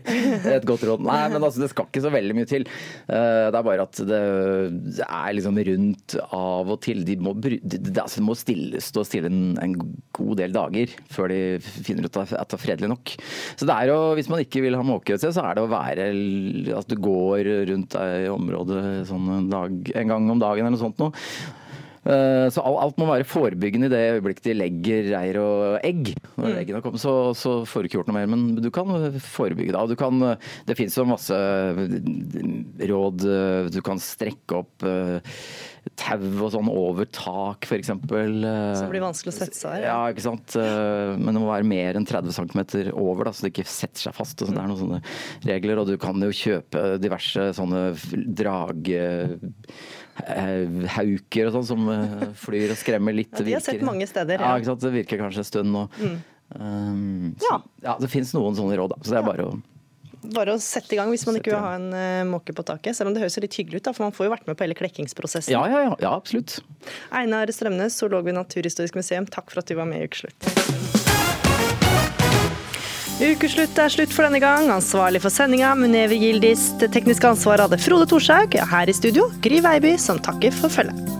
et godt råd. Nei, men altså, det skal ikke så veldig mye til. Eh, det er bare at det er liksom rundt av og til. De må, de, altså, må stille, stå stille en, en, god del dager før de finner ut at det er fredelig nok. Så det er jo, hvis man ikke vil ha måkehøyse, så er det å være at du går rundt i området sånn en, dag, en gang om dagen eller noe sånt noe. Eh, så alt må være forebyggende i det øyeblikket de legger reir og egg. Når mm. eggene kommer, så, så, får du ikke gjort noe mer, men du kan forebygge da. Kan, det finnes jo masse råd. Du kan strekke opp eh, tau og sånn over tak, f.eks. Så det blir vanskelig å sette seg her? Ja, ikke sant. Eh, men det må være mer enn 30 cm over, da, så det ikke setter seg fast. og Det er noen sånne regler. Og du kan jo kjøpe diverse sånne drage Eh, hauker og sånn som eh, flyr og skremmer litt. Ja, de har sett mange steder. Ja, ja Det virker kanskje en stund nå. Mm. Um, så, ja. ja. Det finnes noen sånne råd, så det er bare å bare å sette i gang hvis man ikke vil ha en uh, måke på taket. Selv om det høres litt hyggelig ut, da, for man får jo vært med på hele klekkingsprosessen. Ja, ja, ja, ja absolutt. Einar Strømnes, zoolog ved Naturhistorisk museum, takk for at du var med i Ukeslutt. Ukeslutt er slutt for denne gang. Ansvarlig for sendinga Munever Gildis. Det tekniske ansvaret hadde Frode Thorshaug. Her i studio Gry Veiby, som takker for følget.